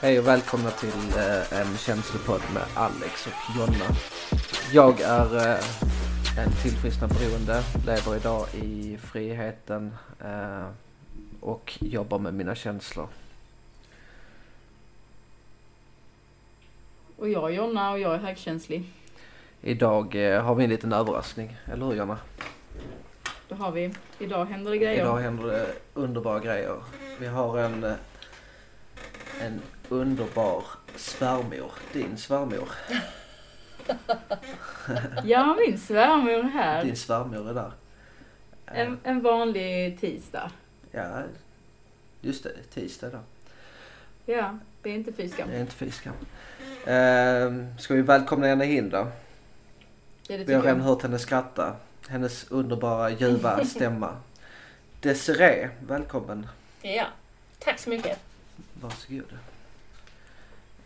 Hej och välkomna till eh, en känslopodd med Alex och Jonna. Jag är eh, en tillfrisknad beroende, lever idag i friheten eh, och jobbar med mina känslor. Och jag är Jonna och jag är högkänslig. Idag eh, har vi en liten överraskning, eller hur Jonna? Då har vi, idag händer det grejer. Idag händer det underbara grejer. Vi har en, eh, en underbar svärmor, din svärmor. Ja, min svärmor är här. Din svärmor är där. Eh, En, en vanlig tisdag. Ja, just det, tisdag då. Ja, det är inte fy skam. Det är inte fy skam. Eh, ska vi välkomna henne in då? Ja, Vi har redan jag. hört henne skratta. Hennes underbara ljuva stämma. Desiree, välkommen. Ja, tack så mycket. Varsågod.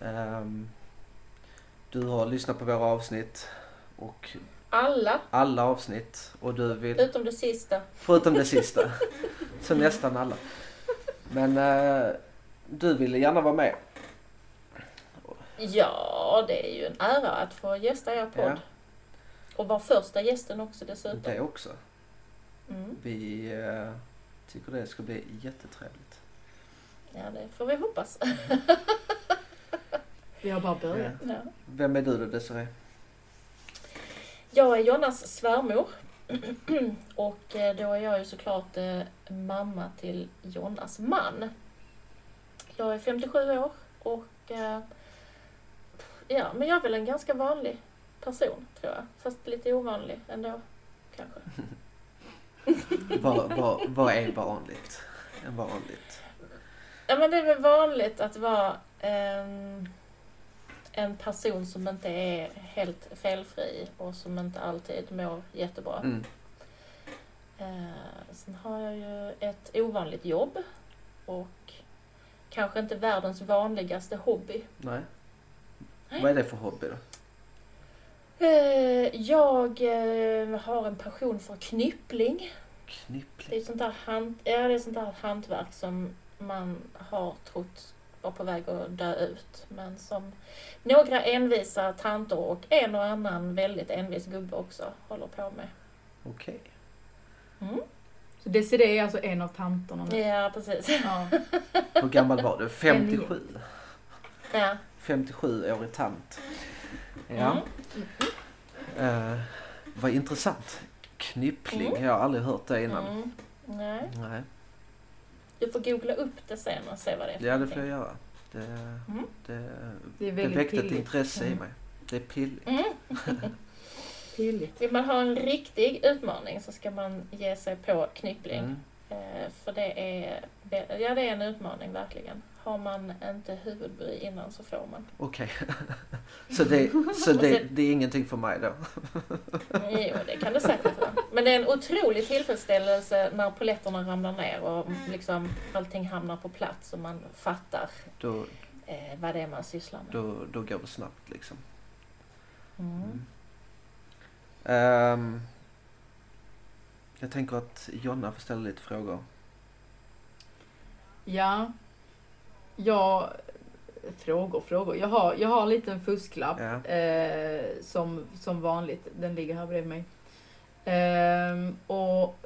Ehm, du har lyssnat på våra avsnitt och Alla, alla avsnitt och du vill, utom det sista. förutom det sista, så nästan alla. Men eh, du ville gärna vara med. Ja, det är ju en ära att få gästa er podd. Ja. Och vara första gästen också dessutom. Det också. Mm. Vi eh, tycker det ska bli jättetrevligt. Ja, det får vi hoppas. Vi har bara börjat. Ja. Vem är du då Desiree? Jag är Jonas svärmor. Och eh, då är jag ju såklart eh, mamma till Jonas man. Jag är 57 år och eh, ja, men jag är väl en ganska vanlig person tror jag. Fast lite ovanlig ändå kanske. Vad, vad, vad är vanligt? En vanligt? Ja men det är väl vanligt att vara ehm, en person som inte är helt felfri och som inte alltid mår jättebra. Mm. Eh, sen har jag ju ett ovanligt jobb och kanske inte världens vanligaste hobby. Nej. Nej. Vad är det för hobby då? Eh, jag eh, har en passion för knyppling. Det Knippling? är sånt där, hand, ja, det är sånt där hantverk som man har trott var på väg att dö ut. Men som några envisa tanter och en och annan väldigt envis gubbe också håller på med. Okej. Mm. Så Desiree är alltså en av tanterna nu. Ja, precis. Ja. Hur gammal var du? 57? Ja. 57-årig tant. Ja. Mm. Eh, vad intressant. Knyppling, Mm. jag har aldrig hört det innan. Mm. Nej, Nej. Du får googla upp det sen och se vad det är för Ja, det får jag göra. Det, Mm. det, Det är det väckte ett intresse i Mm. mig. Det är pilligt. Mm. Pilligt. Vill man ha en riktig utmaning så ska man ge sig på knyppling. Mm. Eh, För det är, ja, det är en utmaning verkligen. Har man inte huvudbry innan så får man. Okej. så det, så det, det är ingenting för mig då? Jo, det kan det säkert vara. Men det är en otrolig tillfredsställelse när poletterna ramlar ner och liksom allting hamnar på plats och man fattar Då, eh, vad det är man sysslar med. då, då går det snabbt liksom. Mm. Ehm, jag tänker att Jonna får ställa lite frågor. Ja. Ja. Frågor, frågor. Jag har, jag har en liten fusklapp. Ja. Eh, som, som vanligt. Den ligger här bredvid mig. Ehm, och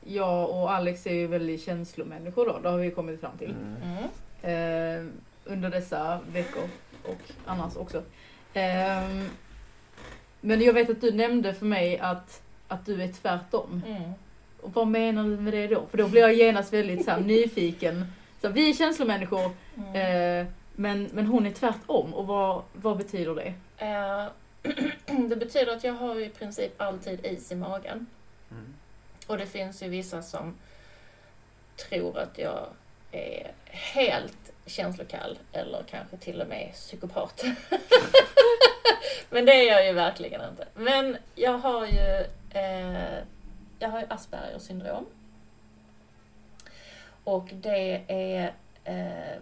jag och Alex är ju väldigt känslomänniskor då. Det har vi kommit fram till. Mm. Mm. eh, under dessa veckor och annars också. Ehm, men jag vet att du nämnde för mig att, att du är tvärtom. Mm. Och vad menar du med det då? För då blir jag genast väldigt så här, nyfiken. Så vi är känslomänniskor, Mm. eh, men, men hon är tvärtom. Och vad, vad betyder det? Eh, det betyder att jag har i princip alltid is i magen. Mm. Och det finns ju vissa som tror att jag är helt känslokall eller kanske till och med psykopat. Men det är jag ju verkligen inte. Men jag har ju, eh, jag har ju Aspergers syndrom. Och det är, eh,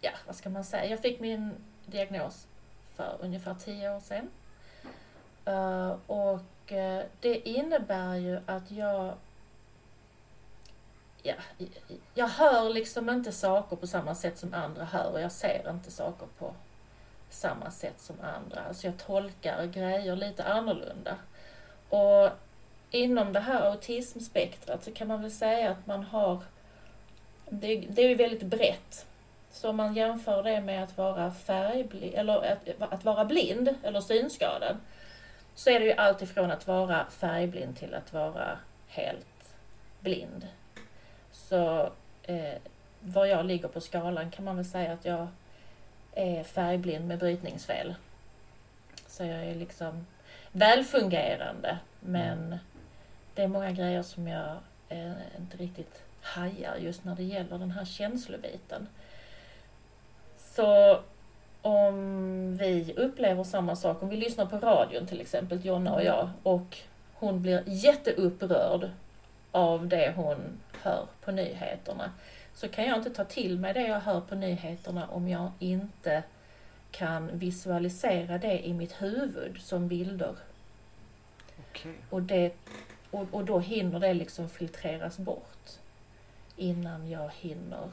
ja vad ska man säga, jag fick min diagnos för ungefär tio år sedan. Eh, och eh, det innebär ju att jag ja, jag hör liksom inte saker på samma sätt som andra hör och jag ser inte saker på samma sätt som andra. Alltså jag tolkar grejer lite annorlunda. Och inom det här autismspektrat så kan man väl säga att man har, det, det är ju väldigt brett. Så om man jämför det med att vara färgblind, eller att, att vara blind eller synskadad, så är det ju allt ifrån att vara färgblind till att vara helt blind. Så eh, var jag ligger på skalan kan man väl säga att jag är färgblind med brytningsfel. Så jag är liksom välfungerande men det är många grejer som jag eh, inte riktigt hajar just när det gäller den här känslobiten. Så om vi upplever samma sak, om vi lyssnar på radion till exempel, Jonna och jag, och hon blir jätteupprörd av det hon hör på nyheterna, så kan jag inte ta till mig det jag hör på nyheterna om jag inte kan visualisera det i mitt huvud som bilder. Okay. Och, det, och, och då hinner det liksom filtreras bort innan jag hinner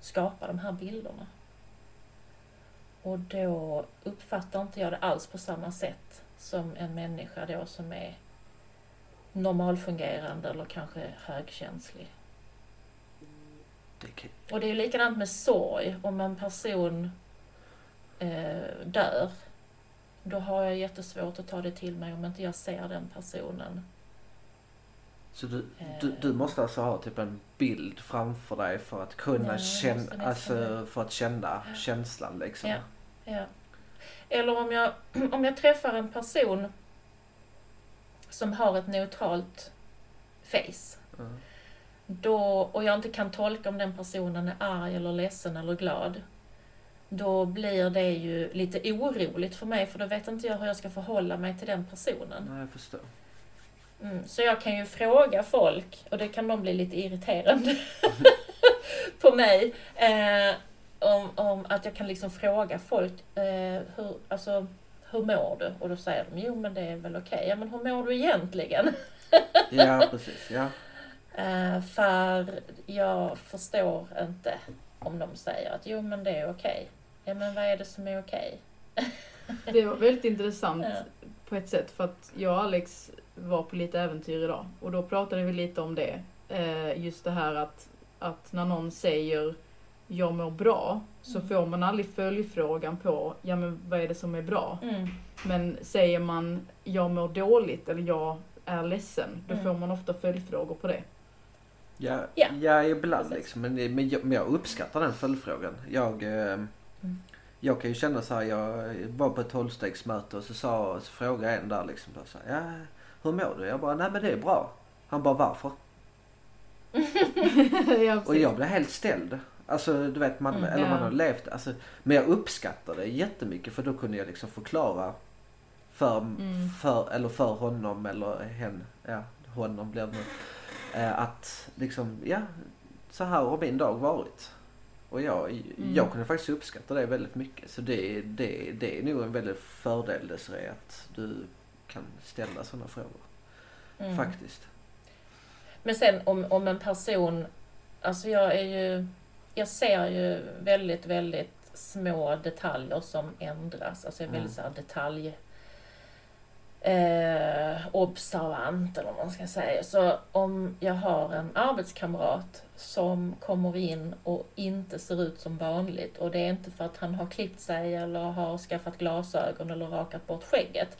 skapa de här bilderna. Och då uppfattar inte jag det alls på samma sätt som en människa då som är normalfungerande eller kanske högkänslig. Och det är likadant med sorg. Om en person eh, dör, då har jag jättesvårt att ta det till mig om inte jag ser den personen. Så du, du, du måste alltså ha typ en bild framför dig för att kunna ja, känna, alltså för att känna känslan liksom? Ja, ja. Eller om jag, om jag träffar en person som har ett neutralt face. Mm. Då, och jag inte kan tolka om den personen är arg eller ledsen eller glad. Då blir det ju lite oroligt för mig för då vet inte jag hur jag ska förhålla mig till den personen. Nej, jag förstår. Mm, så jag kan ju fråga folk, och det kan de bli lite irriterande på mig, eh, om, om att jag kan liksom fråga folk, eh, hur, alltså, hur mår du? Och då säger de, jo men det är väl okej. Okay. Ja men hur mår du egentligen? ja, precis. Ja. Eh, för jag förstår inte om de säger att jo men det är okej. Okay. Ja men vad är det som är okej? Okay? det var väldigt intressant ja. på ett sätt för att jag och Alex var på lite äventyr idag och då pratade vi lite om det. Eh, just det här att, att när någon säger jag mår bra så mm. får man aldrig följdfrågan på ja men vad är det som är bra? Mm. Men säger man jag mår dåligt eller jag är ledsen, då mm. får man ofta följdfrågor på det. Ja, ja. ja ibland liksom. Men, men, jag, men jag uppskattar den följdfrågan. Jag, eh, mm. jag kan ju känna så här, jag var på ett tolvstegsmöte och så, sa, så frågade en där liksom. Så här, ja, hur mår du? Jag bara, nej men det är bra. Han bara, varför? ja, och jag blev helt ställd. Alltså du vet, man, mm, eller ja. man har levt, alltså, men jag uppskattar det jättemycket för då kunde jag liksom förklara för, mm. för, eller för honom eller hen, ja honom blir det. Eh, att liksom, ja, så här har min dag varit. Och jag, mm. jag kunde faktiskt uppskatta det väldigt mycket. Så det, det, det är nog en väldigt fördel Desiree, att du kan ställa sådana frågor. Mm. Faktiskt. Men sen om, om en person, alltså jag är ju, jag ser ju väldigt, väldigt små detaljer som ändras. Alltså jag är väldigt mm. så detalj eh, observant eller vad man ska säga. Så om jag har en arbetskamrat som kommer in och inte ser ut som vanligt och det är inte för att han har klippt sig eller har skaffat glasögon eller rakat bort skägget.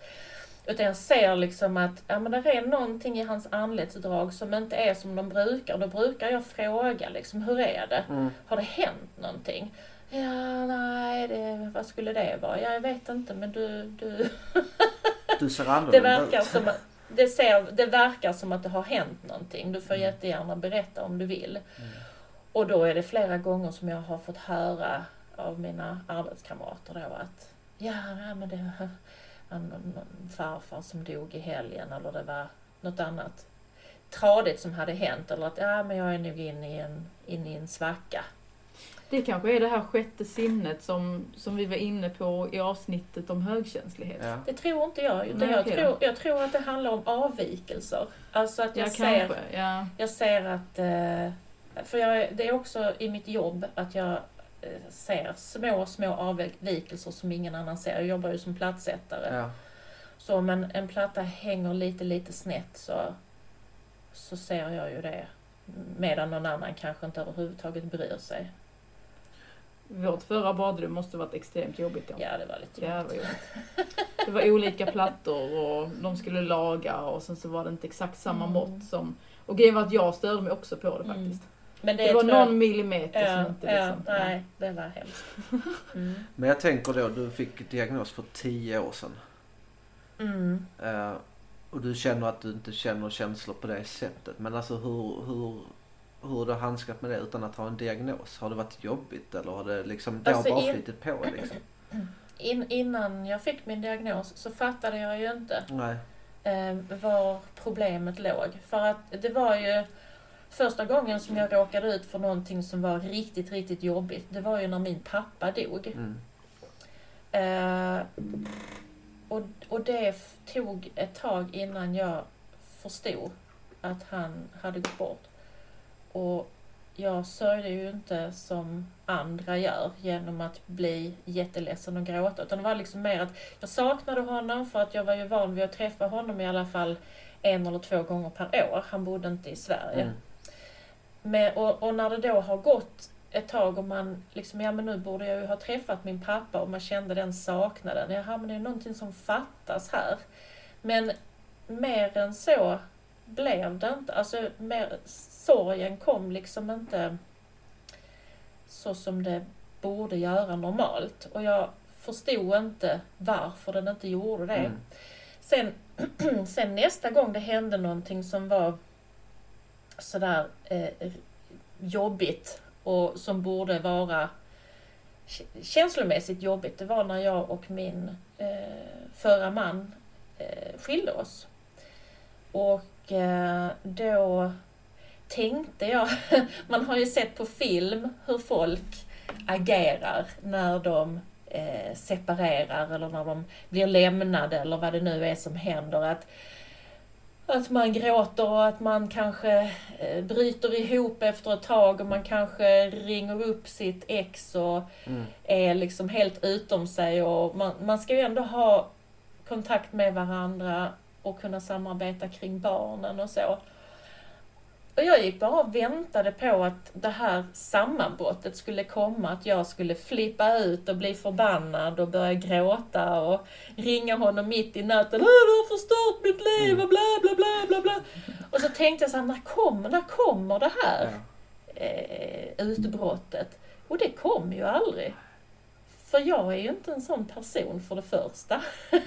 Utan jag ser liksom att ja, men det är någonting i hans anletsdrag som inte är som de brukar. Då brukar jag fråga liksom, hur är det? Mm. Har det hänt någonting? Ja, nej, det, vad skulle det vara? Ja, jag vet inte men du... Du, du ser annorlunda det verkar ut. Som, det, ser, det verkar som att det har hänt någonting. Du får mm. jättegärna berätta om du vill. Mm. Och då är det flera gånger som jag har fått höra av mina arbetskamrater då att ja, men det var någon farfar som dog i helgen eller det var något annat tradigt som hade hänt eller att ja, men jag är nog inne i en, inne i en svacka. Det kanske är det här sjätte sinnet som, som vi var inne på i avsnittet om högkänslighet. Ja. Det tror inte jag. Utan Nej, jag, okay. tror, jag tror att det handlar om avvikelser. Alltså att jag, ja, ser, ja. jag ser att eh, För jag, det är också i mitt jobb att jag eh, ser små, små avvikelser som ingen annan ser. Jag jobbar ju som plattsättare. Ja. Så om en, en platta hänger lite, lite snett så, så ser jag ju det. Medan någon annan kanske inte överhuvudtaget bryr sig. Vårt förra badrum måste varit extremt jobbigt då. Ja, det var lite jobbigt. jobbigt. Det var olika plattor och de skulle laga och sen så var det inte exakt samma Mm. mått som... Och grejen var att jag störde mig också på det Mm. faktiskt. Men det, Det, var tror jag- någon millimeter Ja, som inte ja, liksom... nej, det var hemskt. Mm. Men jag tänker då, du fick diagnos för tio år sedan. Mm. Eh, och du känner att du inte känner känslor på det sättet. Men alltså hur, hur, hur har du handskat med det utan att ha en diagnos? Har det varit jobbigt eller har det liksom, det Alltså, har bara in- flyttit på liksom? In, innan jag fick min diagnos så fattade jag ju inte Nej. eh, var problemet låg. För att det var ju första gången som jag råkade ut för någonting som var riktigt, riktigt jobbigt. Det var ju när min pappa dog. Mm. Eh, och, och det tog ett tag innan jag förstod att han hade gått bort. Och jag sörjde ju inte som andra gör genom att bli jätteledsen och gråta. Utan det var liksom mer att jag saknade honom för att jag var ju van vid att träffa honom i alla fall en eller två gånger per år. Han bodde inte i Sverige. Mm. Men, och, och när det då har gått ett tag och man liksom, ja men nu borde jag ju ha träffat min pappa och man kände den saknaden. Jaha, men det är någonting som fattas här. Men mer än så blev det inte. Alltså, mer, sorgen kom liksom inte så som det borde göra normalt. Och jag förstod inte varför den inte gjorde det. Mm. Sen, sen nästa gång det hände någonting som var sådär eh, jobbigt och som borde vara känslomässigt jobbigt, det var när jag och min eh, förra man eh, skilde oss. Och eh, då tänkte jag, man har ju sett på film hur folk agerar när de eh, separerar eller när de blir lämnade eller vad det nu är som händer. Att, att man gråter och att man kanske eh, bryter ihop efter ett tag och man kanske ringer upp sitt ex och Mm. är liksom helt utom sig och man, man ska ju ändå ha kontakt med varandra och kunna samarbeta kring barnen och så. Och jag gick bara och väntade på att det här sammanbrottet skulle komma, att jag skulle flippa ut och bli förbannad och börja gråta och ringa honom mitt i natten. "Åh, Du har förstört mitt liv och bla bla bla bla bla. Och så tänkte jag så här, när kommer, när kommer det här? Eh, utbrottet. Och det kom ju aldrig. För jag är ju inte en sån person för det första.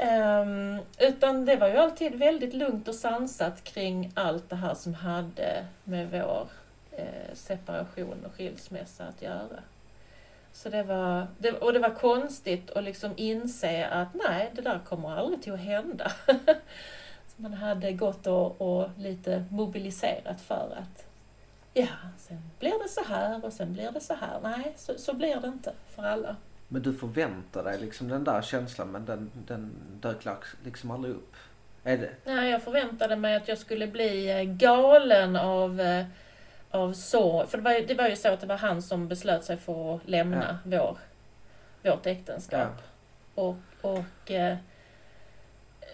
Um, utan det var ju alltid väldigt lugnt och sansat kring allt det här som hade med vår eh, separation och skilsmässa att göra. Så det var, det, och det var konstigt att liksom inse att nej, det där kommer aldrig till att hända. Man hade gått och, och lite mobiliserat för att ja, sen blir det så här och sen blir det så här. Nej, så, så blir det inte för alla. Men du förväntar dig liksom den där känslan men den, den dök liksom aldrig upp. Är det? Nej, jag förväntade mig att jag skulle bli eh, galen av, eh, av så. För det var, ju- det var ju så att det var han som beslöt sig för att lämna vår, vårt äktenskap. Och, och eh,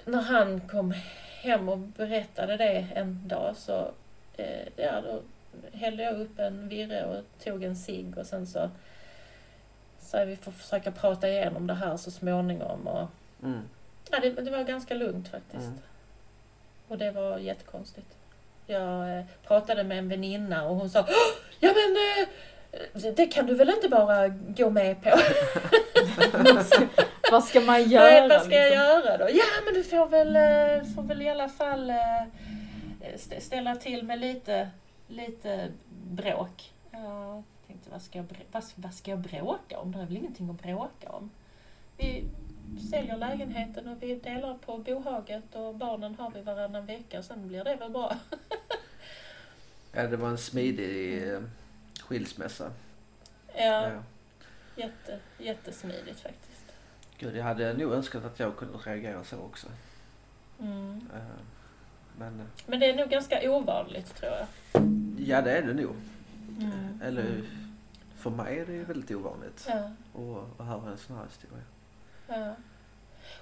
när han kom hem och berättade det en dag så eh, ja, då hällde jag upp en virre och tog en cigg och sen så sa vi får försöka prata igenom det här så småningom. Och, Mm. Ja, det, det var ganska lugnt faktiskt. Mm. Och det var jättekonstigt. Jag eh, pratade med en väninna och hon sa "Åh, Ja men eh, det kan du väl inte bara gå med på? Vad ska man göra? Nej, vad ska jag liksom? göra då? Ja men du får väl, eh, får väl i alla fall eh, st- ställa till med lite, lite bråk. Jag tänkte vad ska, jag, vad, vad ska jag bråka om? Det är väl ingenting att bråka om. Vi säljer lägenheten och vi delar på bohaget och barnen har vi varannan vecka. Sen blir det väl bra. Ja, det var en smidig eh, skilsmässa. Ja, Ja. jätte, jättesmidigt faktiskt. Gud, jag hade nog önskat att jag kunde reagera så också. Mm. Eh, Men eh, Men det är nog ganska ovanligt tror jag. ja, det är det nog. Mm. Eller för mig är det ju väldigt ovanligt Ja, att, att höra en sån här historia. ja.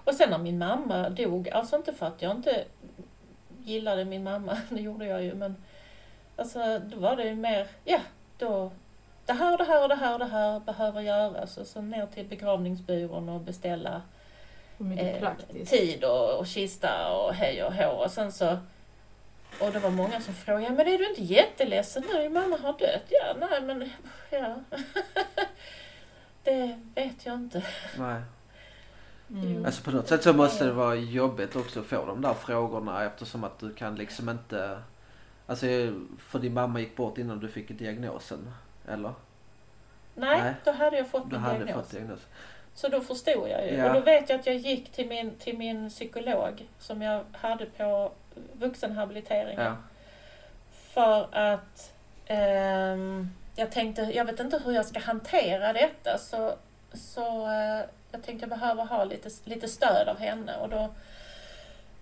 Och sen när min mamma dog, alltså inte för att jag inte gillade min mamma, det gjorde jag ju, men alltså då var det ju mer, ja, då det här, det här och det här och det här behöver göras och så ner till begravningsbyrån och beställa eh, tid och, och kista och hej och hå. Och sen så och det var många som frågade, ja, men är du inte jätteledsen nu? Din mamma har dött. Ja, nej men, ja. det vet jag inte. Nej. Mm. Alltså på något sätt så måste det vara jobbigt också att få de där frågorna eftersom att du kan liksom inte... Alltså för din mamma gick bort innan du fick diagnosen, eller? Nej, Nej. då hade jag fått min hade diagnos. fått diagnos. Så då förstod jag ju. Ja. Och då vet jag att jag gick till min, till min psykolog som jag hade på vuxenhabiliteringen. Ja. För att ehm, jag tänkte, jag vet inte hur jag ska hantera detta så, så eh, jag tänkte jag behöver ha lite, lite stöd av henne. Och då,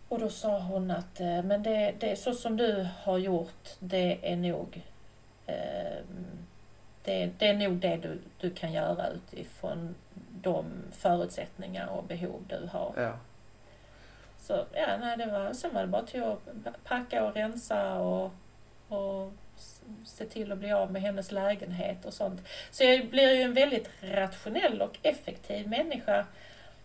och då sa hon att eh, men det, det så som du har gjort, det är nog ehm, det, det är nog det du, du kan göra utifrån de förutsättningar och behov du har. Ja. Så ja, nej, det var, sen var det bara till att packa och rensa och, och se till att bli av med hennes lägenhet och sånt. Så jag blir ju en väldigt rationell och effektiv människa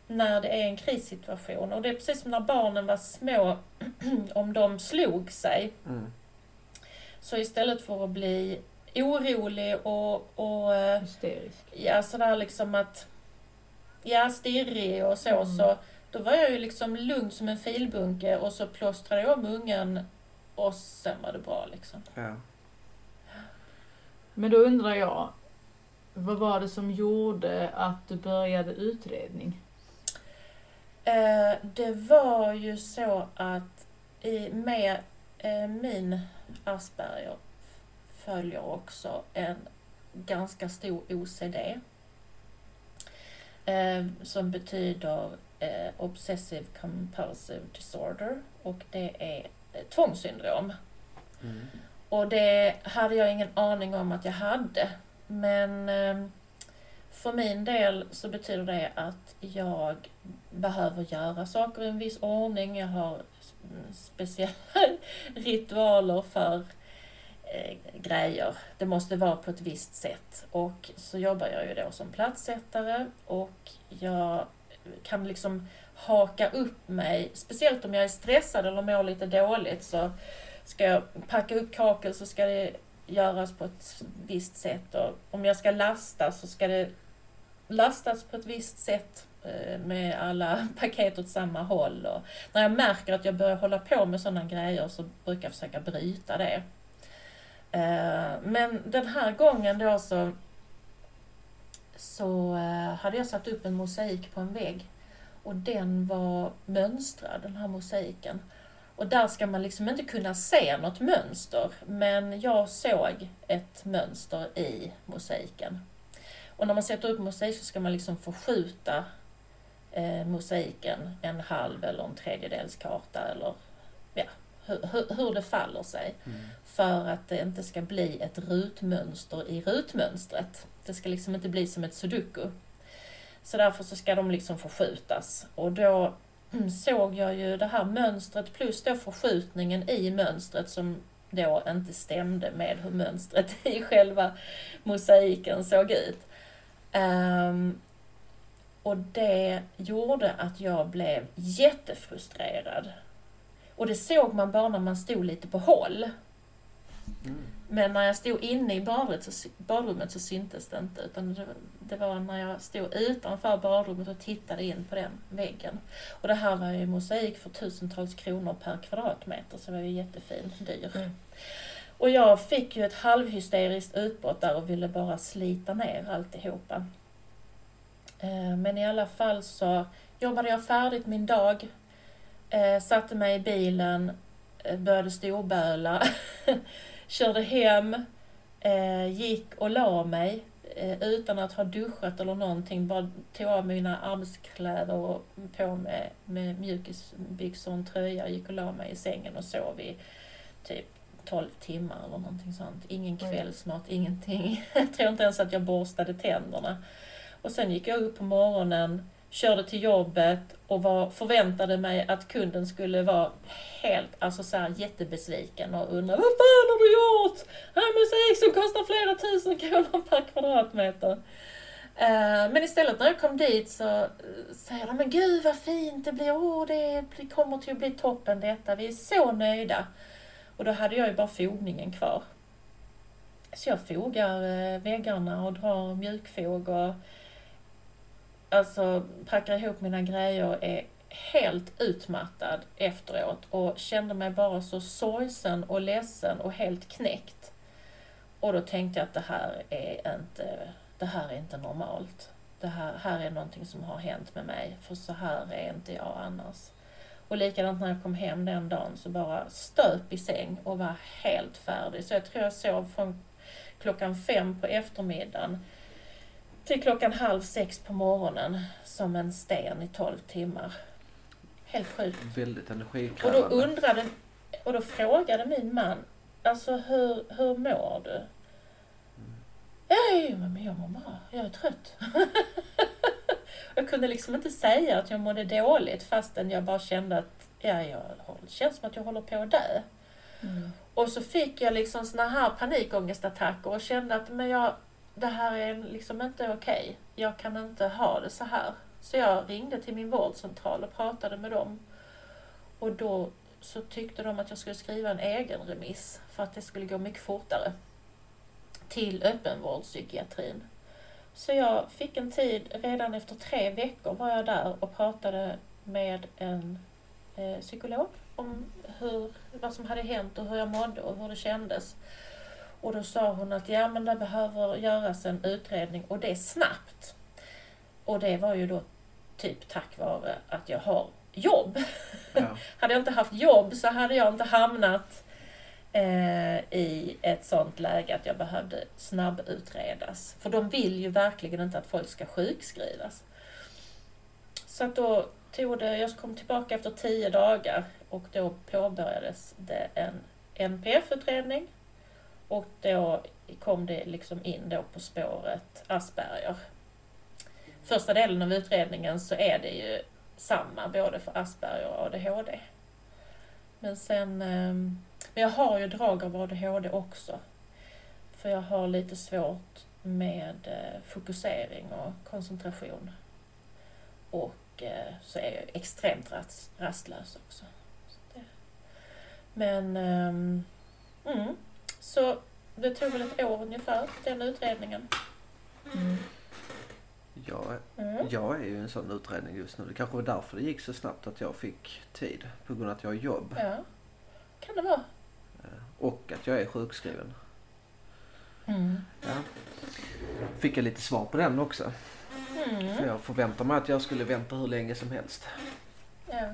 när det är en krissituation. Och det är precis som när barnen var små, om de slog sig. Mm. Så istället för att bli orolig och, och eh, Hysterisk. ja, sådär liksom att, ja, stirrig och så, Mm. så då var jag ju liksom lugn som en filbunke och så plåstrade jag om ungen och sen var det bra liksom. Ja. Men då undrar jag, vad var det som gjorde att du började utredning? Eh, det var ju så att i, med eh, min Asperger följer också en ganska stor OCD. Eh, som betyder eh, Obsessive Compulsive Disorder och det är eh, tvångssyndrom. Mm. Och det hade jag ingen aning om att jag hade. Men eh, för min del så betyder det att jag behöver göra saker i en viss ordning. Jag har mm, speciella ritualer för eh, grejer. Det måste vara på ett visst sätt. Och så jobbar jag ju då som platssättare och jag kan liksom haka upp mig, speciellt om jag är stressad eller mår lite dåligt så ska jag packa upp kakel så ska det göras på ett visst sätt och om jag ska lasta så ska det lastas på ett visst sätt eh, med alla paket åt samma håll. Och när jag märker att jag börjar hålla på med sådana grejer så brukar jag försöka bryta det. Eh, men den här gången då så, så eh, hade jag satt upp en mosaik på en vägg och den var mönstrad, den här mosaiken. Och där ska man liksom inte kunna se något mönster, men jag såg ett mönster i mosaiken. Och när man sätter upp mosaik så ska man liksom förskjuta eh, mosaiken en halv eller en tredjedels karta eller ja, hur, hur, hur det faller sig. Mm. För att det inte ska bli ett rutmönster i rutmönstret. Det ska liksom inte bli som ett sudoku. Så därför så ska de liksom förskjutas. Och då mm, såg jag ju det här mönstret plus då förskjutningen i mönstret som då inte stämde med hur mönstret i själva mosaiken såg ut. Um, och det gjorde att jag blev jättefrustrerad. Och det såg man bara när man stod lite på håll. Mm. Men när jag stod inne i badrummet så, badrummet så syntes det inte. Utan det, det var när jag stod utanför badrummet och tittade in på den väggen. Och det här var ju mosaik för tusentals kronor per kvadratmeter så det var ju jättefin, dyr. Mm. Och jag fick ju ett halvhysteriskt utbrott där och ville bara slita ner alltihopa. Eh, Men i alla fall så jobbade jag färdigt min dag, eh, satte mig i bilen, eh, började storböla, körde hem, eh, gick och la mig eh, utan att ha duschat eller någonting, bara tog av mina arbetskläder och på med, med mjukisbyxor och en tröja och gick och la mig i sängen och sov i typ 12 timmar eller någonting sånt. Ingen kvällsmat, ingenting. Jag tror inte ens att jag borstade tänderna. Och sen gick jag upp på morgonen, körde till jobbet och var, förväntade mig att kunden skulle vara helt, alltså så här jättebesviken och undra vad fan har du gjort? Här musik som kostar flera tusen kronor per kvadratmeter. Eh, men istället när jag kom dit så eh, säger de, men gud vad fint det blir, oh, det kommer till att bli toppen detta, vi är så nöjda. Och då hade jag ju bara fogningen kvar. Så jag fogar eh, väggarna och drar mjukfog och alltså packar ihop mina grejer och är helt utmattad efteråt och kände mig bara så sorgsen och ledsen och helt knäckt. Och då tänkte jag att det här är inte, det här är inte normalt. Det här, här är någonting som har hänt med mig, för så här är inte jag annars. Och likadant när jag kom hem den dagen så bara stöp i säng och var helt färdig. Så jag tror jag sov från klockan fem på eftermiddagen till klockan halv sex på morgonen som en sten i tolv timmar. Helt sjukt. Väldigt Och då energikrävande. undrade, och då frågade min man, alltså hur, hur mår du? Jo, men jag mår bra, jag är trött. jag kunde liksom inte säga att jag mådde dåligt fastän jag bara kände att ja, jag, känns som att jag håller på att dö. Mm. Och så fick jag liksom såna här panikångestattacker och kände att men jag, det här är liksom inte okej. Jag kan inte ha det så här. Så jag ringde till min vårdcentral och pratade med dem. Och då så tyckte de att jag skulle skriva en egen remiss för att det skulle gå mycket fortare till öppenvårdspsykiatrin. Så jag fick en tid, redan efter tre veckor var jag där och pratade med en eh, psykolog om hur, vad som hade hänt och hur jag mådde och hur det kändes. Och då sa hon att ja men det behöver göras en utredning och det är snabbt. Och det var ju då typ tack vare att jag har jobb. Ja. Hade jag inte haft jobb så hade jag inte hamnat eh, i ett sånt läge att jag behövde snabbutredas. För de vill ju verkligen inte att folk ska sjukskrivas. Så att då tog det, jag kom tillbaka efter tio dagar och då påbörjades det en NPF-utredning. Och då kom det liksom in då på spåret Asperger. Första delen av utredningen så är det ju samma både för Asperger och ADHD. Men sen, ehm, men jag har ju drag av ADHD också. För jag har lite svårt med eh, fokusering och koncentration. Och eh, så är jag extremt rastlös också. Men, ehm, mm, så det tog väl ett år ungefär, den utredningen. Mm. Jag, Mm. jag är ju en sån utredning just nu. Det kanske var därför det gick så snabbt att jag fick tid. På grund av att jag har jobb. Ja, kan det vara. Och att jag är sjukskriven. Mm. Ja. Fick jag lite svar på den också. För Mm. jag förväntade mig att jag skulle vänta hur länge som helst. Ja.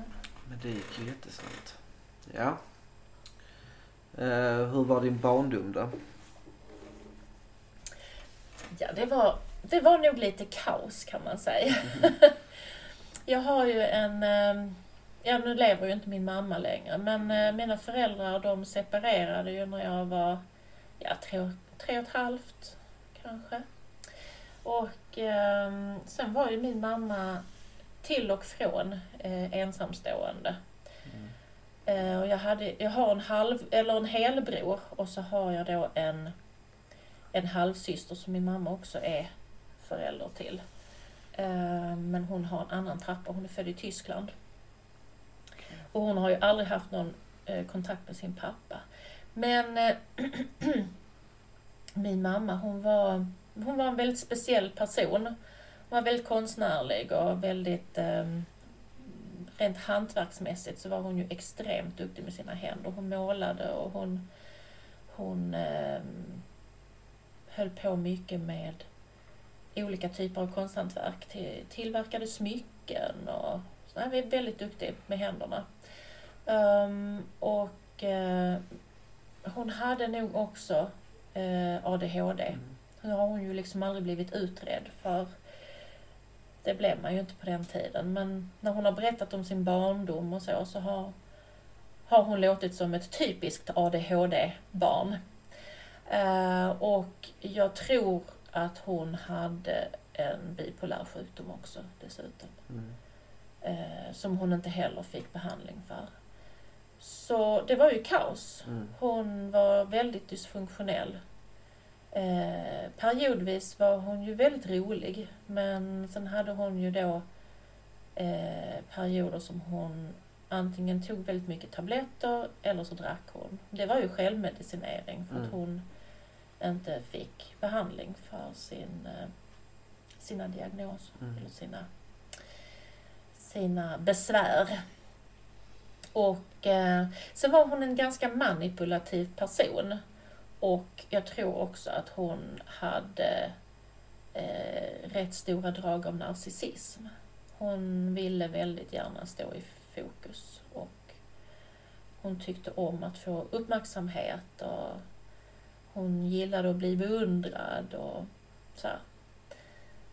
Men det gick ju jättesnabbt. Ja. Eh, hur var din barndom då? Ja, det var, det var nog lite kaos kan man säga. jag har ju en... eh, Ja, nu lever ju inte min mamma längre, men eh, mina föräldrar de separerade ju när jag var ja, tre, tre och ett halvt kanske. Och eh, sen var ju min mamma till och från eh, ensamstående. Eh, och jag, hade, jag har en halv, eller en helbror och så har jag då en, en halvsyster som min mamma också är förälder till. Eh, men hon har en annan pappa, hon är född i Tyskland. Och hon har ju aldrig haft någon eh, kontakt med sin pappa. Men min mamma hon var, hon var en väldigt speciell person. Hon var väldigt konstnärlig och väldigt eh, rent hantverksmässigt så var hon ju extremt duktig med sina händer. Hon målade och hon, hon eh, höll på mycket med olika typer av konsthantverk. Till, tillverkade smycken och så hon var väldigt duktig med händerna. Ehm, och eh, hon hade nog också eh, ADHD. Nu har hon ju liksom aldrig blivit utredd för det blev man ju inte på den tiden. Men när hon har berättat om sin barndom och så, så har, har hon låtit som ett typiskt ADHD-barn. Eh, och jag tror att hon hade en bipolär sjukdom också dessutom. Mm. Eh, som hon inte heller fick behandling för. Så det var ju kaos. Mm. Hon var väldigt dysfunktionell. Eh, periodvis var hon ju väldigt rolig men sen hade hon ju då eh, perioder som hon antingen tog väldigt mycket tabletter eller så drack hon. Det var ju självmedicinering för att Mm. hon inte fick behandling för sin, eh, sina diagnoser Mm. eller sina, sina besvär. Och eh, sen var hon en ganska manipulativ person. Och jag tror också att hon hade eh, rätt stora drag av narcissism. Hon ville väldigt gärna stå i fokus och hon tyckte om att få uppmärksamhet och hon gillade att bli beundrad och så.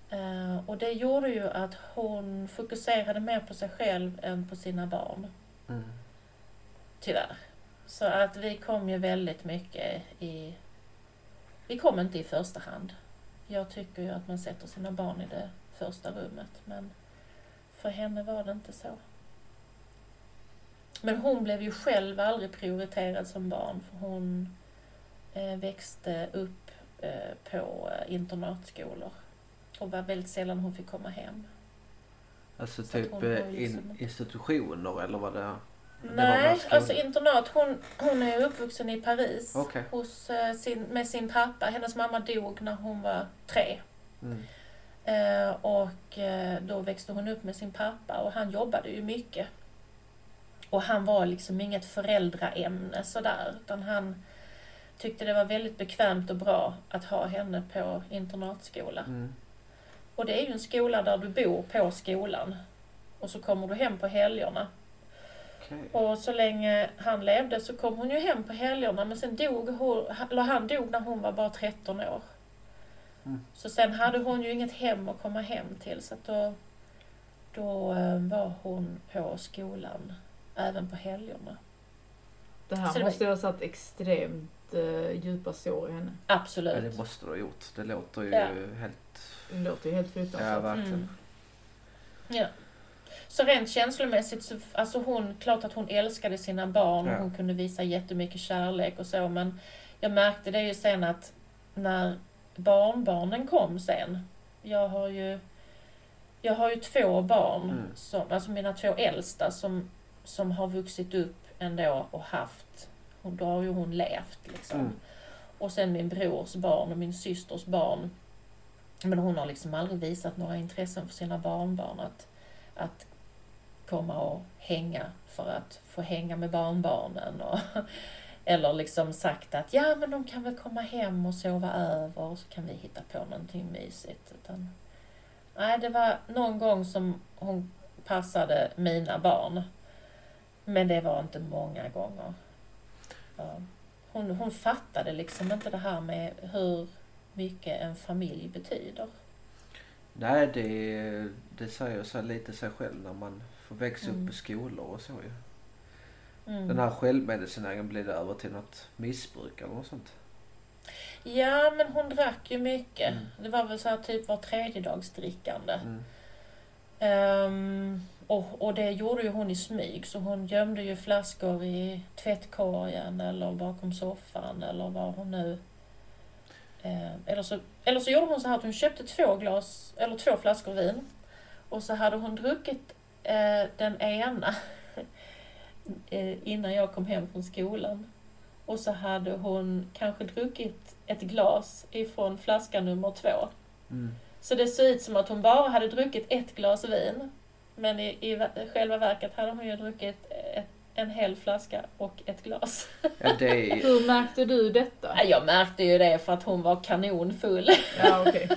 Eh, och det gjorde ju att hon fokuserade mer på sig själv än på sina barn. Mm. Tyvärr. Så att vi kom ju väldigt mycket i... Vi kom inte i första hand. Jag tycker ju att man sätter sina barn i det första rummet, men för henne var det inte så. Men hon blev ju själv aldrig prioriterad som barn, för hon eh, växte upp eh, på eh, internatskolor och var väldigt sällan hon fick komma hem. Alltså Så typ in, som- institutioner eller vad det är? Nej, alltså internat. Hon, hon är uppvuxen i Paris Okej. hos, eh, sin, med sin pappa. Hennes mamma dog när hon var tre. Mm. Eh, och eh, då växte hon upp med sin pappa och han jobbade ju mycket. Och han var liksom inget föräldraämne sådär, utan han tyckte det var väldigt bekvämt och bra att ha henne på internatskola. Mm. Och det är ju en skola där du bor på skolan. Och så kommer du hem på helgerna. Okej. Och så länge han levde så kom hon ju hem på helgerna men sen dog hon, eller han dog när hon var bara 13 år. Mm. Så sen hade hon ju inget hem att komma hem till så att då, då eh, var hon på skolan även på helgerna. Det här Så det måste ju ha satt extremt uh, djupa sår i henne. Ja, Absolut. det måste du ha gjort. Det låter ju Ja. helt... Det låter ju helt Ja, fruktansvärt. verkligen. Mm. Ja. Så rent känslomässigt så, alltså hon, klart att hon älskade sina barn och Ja. hon kunde visa jättemycket kärlek och så men jag märkte det ju sen att när barnbarnen kom sen, jag har ju jag har ju två barn, Mm. som, alltså mina två äldsta som, som har vuxit upp ändå och haft, hon, då har ju hon levt liksom. Mm. Och sen min brors barn och min systers barn. Men hon har liksom aldrig visat några intressen för sina barnbarn att, att komma och hänga för att få hänga med barnbarnen. Och, eller liksom sagt att ja men de kan väl komma hem och sova över och så kan vi hitta på någonting mysigt. Utan, nej, det var någon gång som hon passade mina barn. Men det var inte många gånger. Hon, hon fattade liksom inte det här med hur mycket en familj betyder. Nej, det, det säger sig lite sig själv när man får växa Mm. upp i skolor och så ju. Mm. Den här självmedicineringen blir det över till något missbruk eller något sånt. Ja, men hon drack ju mycket. Mm. Det var väl så här typ var tredje dags drickande. Mm. Ehm, och, och det gjorde ju hon i smyg, så hon gömde ju flaskor i tvättkorgen eller bakom soffan eller var hon nu... Ehm, eller, så, eller så gjorde hon så här att hon köpte två glas, eller två flaskor vin. Och så hade hon druckit den ena eh, innan jag kom hem från skolan. Och så hade hon kanske druckit ett glas ifrån flaska nummer två. Mm. Så det såg ut som att hon bara hade druckit ett glas vin. Men i, i själva verket hade hon ju druckit ett, en hel flaska och ett glas. Ja, det är, Hur märkte du detta? Ja, Jag märkte ju det för att hon var kanonfull. Ja, okej.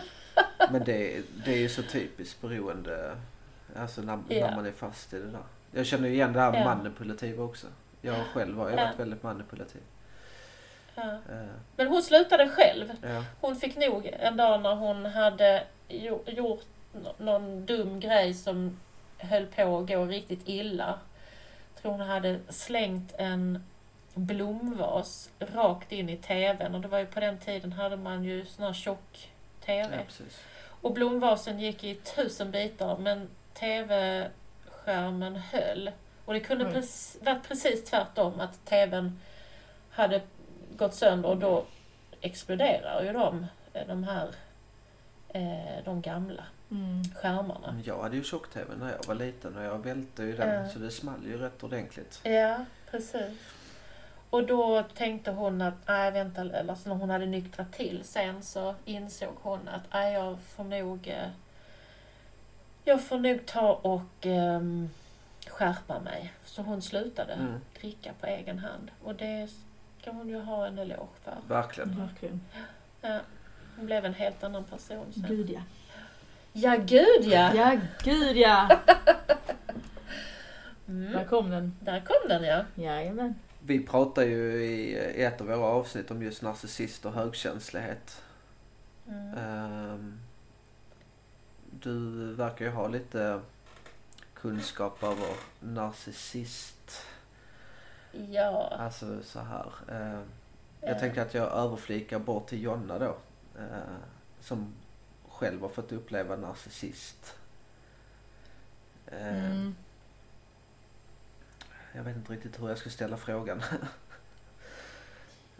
men det, det är ju så typiskt beroende. Alltså när, Ja. när man är fast i det där. Jag känner ju igen det här Ja. manipulativa också. Jag själv har Ja. varit väldigt manipulativ. Eh, Men hon slutade själv. Hon fick nog en dag när hon hade gjo- gjort nå- någon dum grej som höll på att gå riktigt illa. Jag tror hon hade slängt en blomvas rakt in i TVn och det var ju på den tiden hade man ju sån här tjock TV. ja. Och blomvasen gick i tusen bitar men TV-skärmen höll. Och det kunde Oj. precis, varit precis tvärtom, att TVn hade gått sönder och då exploderar ju de, de här eh, de gamla Mm. skärmarna. Men Jag hade ju tjock-tv när jag var liten och jag välte ju den Ja. så det small ju rätt ordentligt. Ja, precis. Och då tänkte hon att, nej vänta, eller alltså när hon hade nyktrat till sen så insåg hon att, nej jag får nog, eh, jag får nog ta och um, skärpa mig. Så hon slutade Mm, dricka på egen hand. Och det ska hon ju ha en eloge för. verkligen. Verkligen. Ja, hon blev en helt annan person sen. Gud ja. Ja, gud ja! Ja, gud ja! Mm. Där kom den. Där kom den ja. Jajamän. Vi pratar ju i ett av våra avsnitt om just narcissist och högkänslighet. Mm. Ehm, Du verkar ju ha lite kunskap över narcissist. Ja. Alltså så här. ehm, Jag eh, tänker att jag överflikar bort till Jonna då. eh, Som själv har fått uppleva narcissist. Ehm, Mm. Jag vet inte riktigt hur jag ska ställa frågan.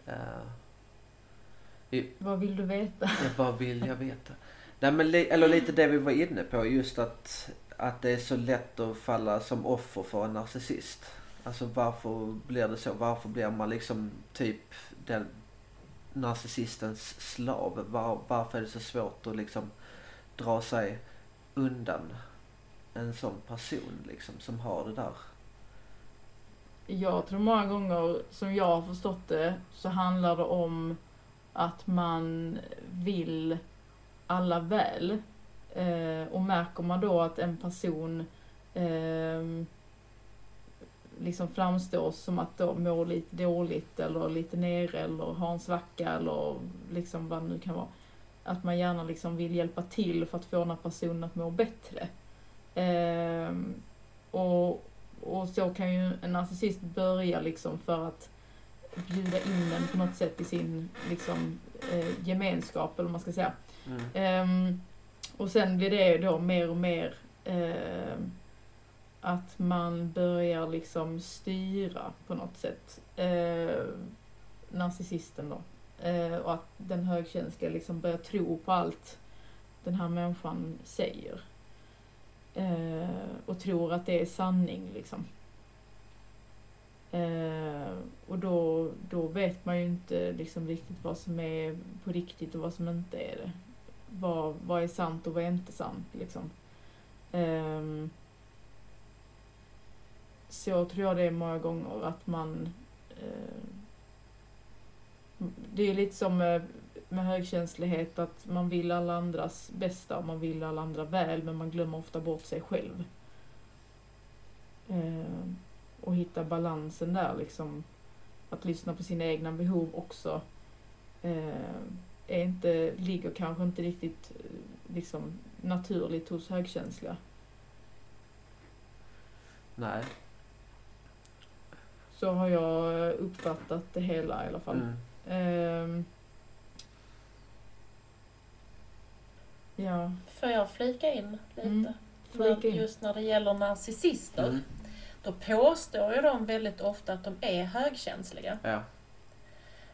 Eh, Vad vill du veta? Vad vill jag veta? Nej, men li- eller lite det vi var inne på, just att, att det är så lätt att falla som offer för en narcissist. Alltså varför blir det så? Varför blir man liksom typ den narcissistens slav? Var, varför är det så svårt att liksom dra sig undan en sån person liksom som har det där? Jag tror många gånger, som jag har förstått det, så handlar det om att man vill alla väl. Eh, och märker man då att en person eh, liksom framstår som att de mår lite dåligt eller lite nere eller har en svacka eller liksom vad det nu kan vara. Att man gärna liksom vill hjälpa till för att få den här personen att må bättre. Eh, och, och så kan ju en narcissist börja liksom för att bjuda in en på något sätt i sin liksom, eh, gemenskap eller vad man ska säga. Mm. Um, och sen blir det då mer och mer uh, att man börjar liksom styra på något sätt uh, narcissisten då. Uh, och att den högkänsliga liksom börjar tro på allt den här människan säger. Eh, och tror att det är sanning liksom. Uh, och då, då vet man ju inte liksom riktigt vad som är på riktigt och vad som inte är det. Vad, vad är sant och vad är inte sant liksom. Um, så tror jag det är många gånger att man Uh, det är lite som med, med högkänslighet att man vill alla andras bästa och man vill alla andra väl men man glömmer ofta bort sig själv. Uh, och hitta balansen där liksom. Att lyssna på sina egna behov också. Uh, är inte, ligger kanske inte riktigt eh, liksom naturligt hos högkänsliga. Nej. Så har jag uppfattat det hela i alla fall. Mm. Ehm, ja, Får jag flika in lite? Mm, flika in. Just när det gäller narcissister. Mm. Då påstår ju de väldigt ofta att de är högkänsliga. Ja.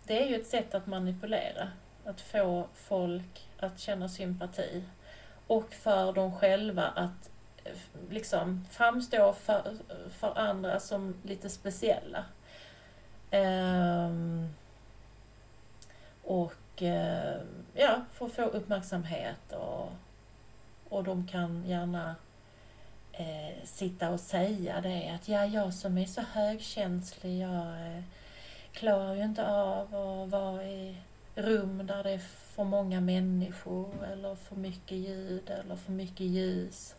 Det är ju ett sätt att manipulera. Att få folk att känna sympati. Och för dem själva att eh, liksom framstå för, för andra som lite speciella. Ehm, och eh, ja, för att få uppmärksamhet och, och de kan gärna eh, sitta och säga det att ja, jag som är så högkänslig, jag eh, klarar ju inte av att vara i rum där det är för många människor eller för mycket ljud eller för mycket ljus.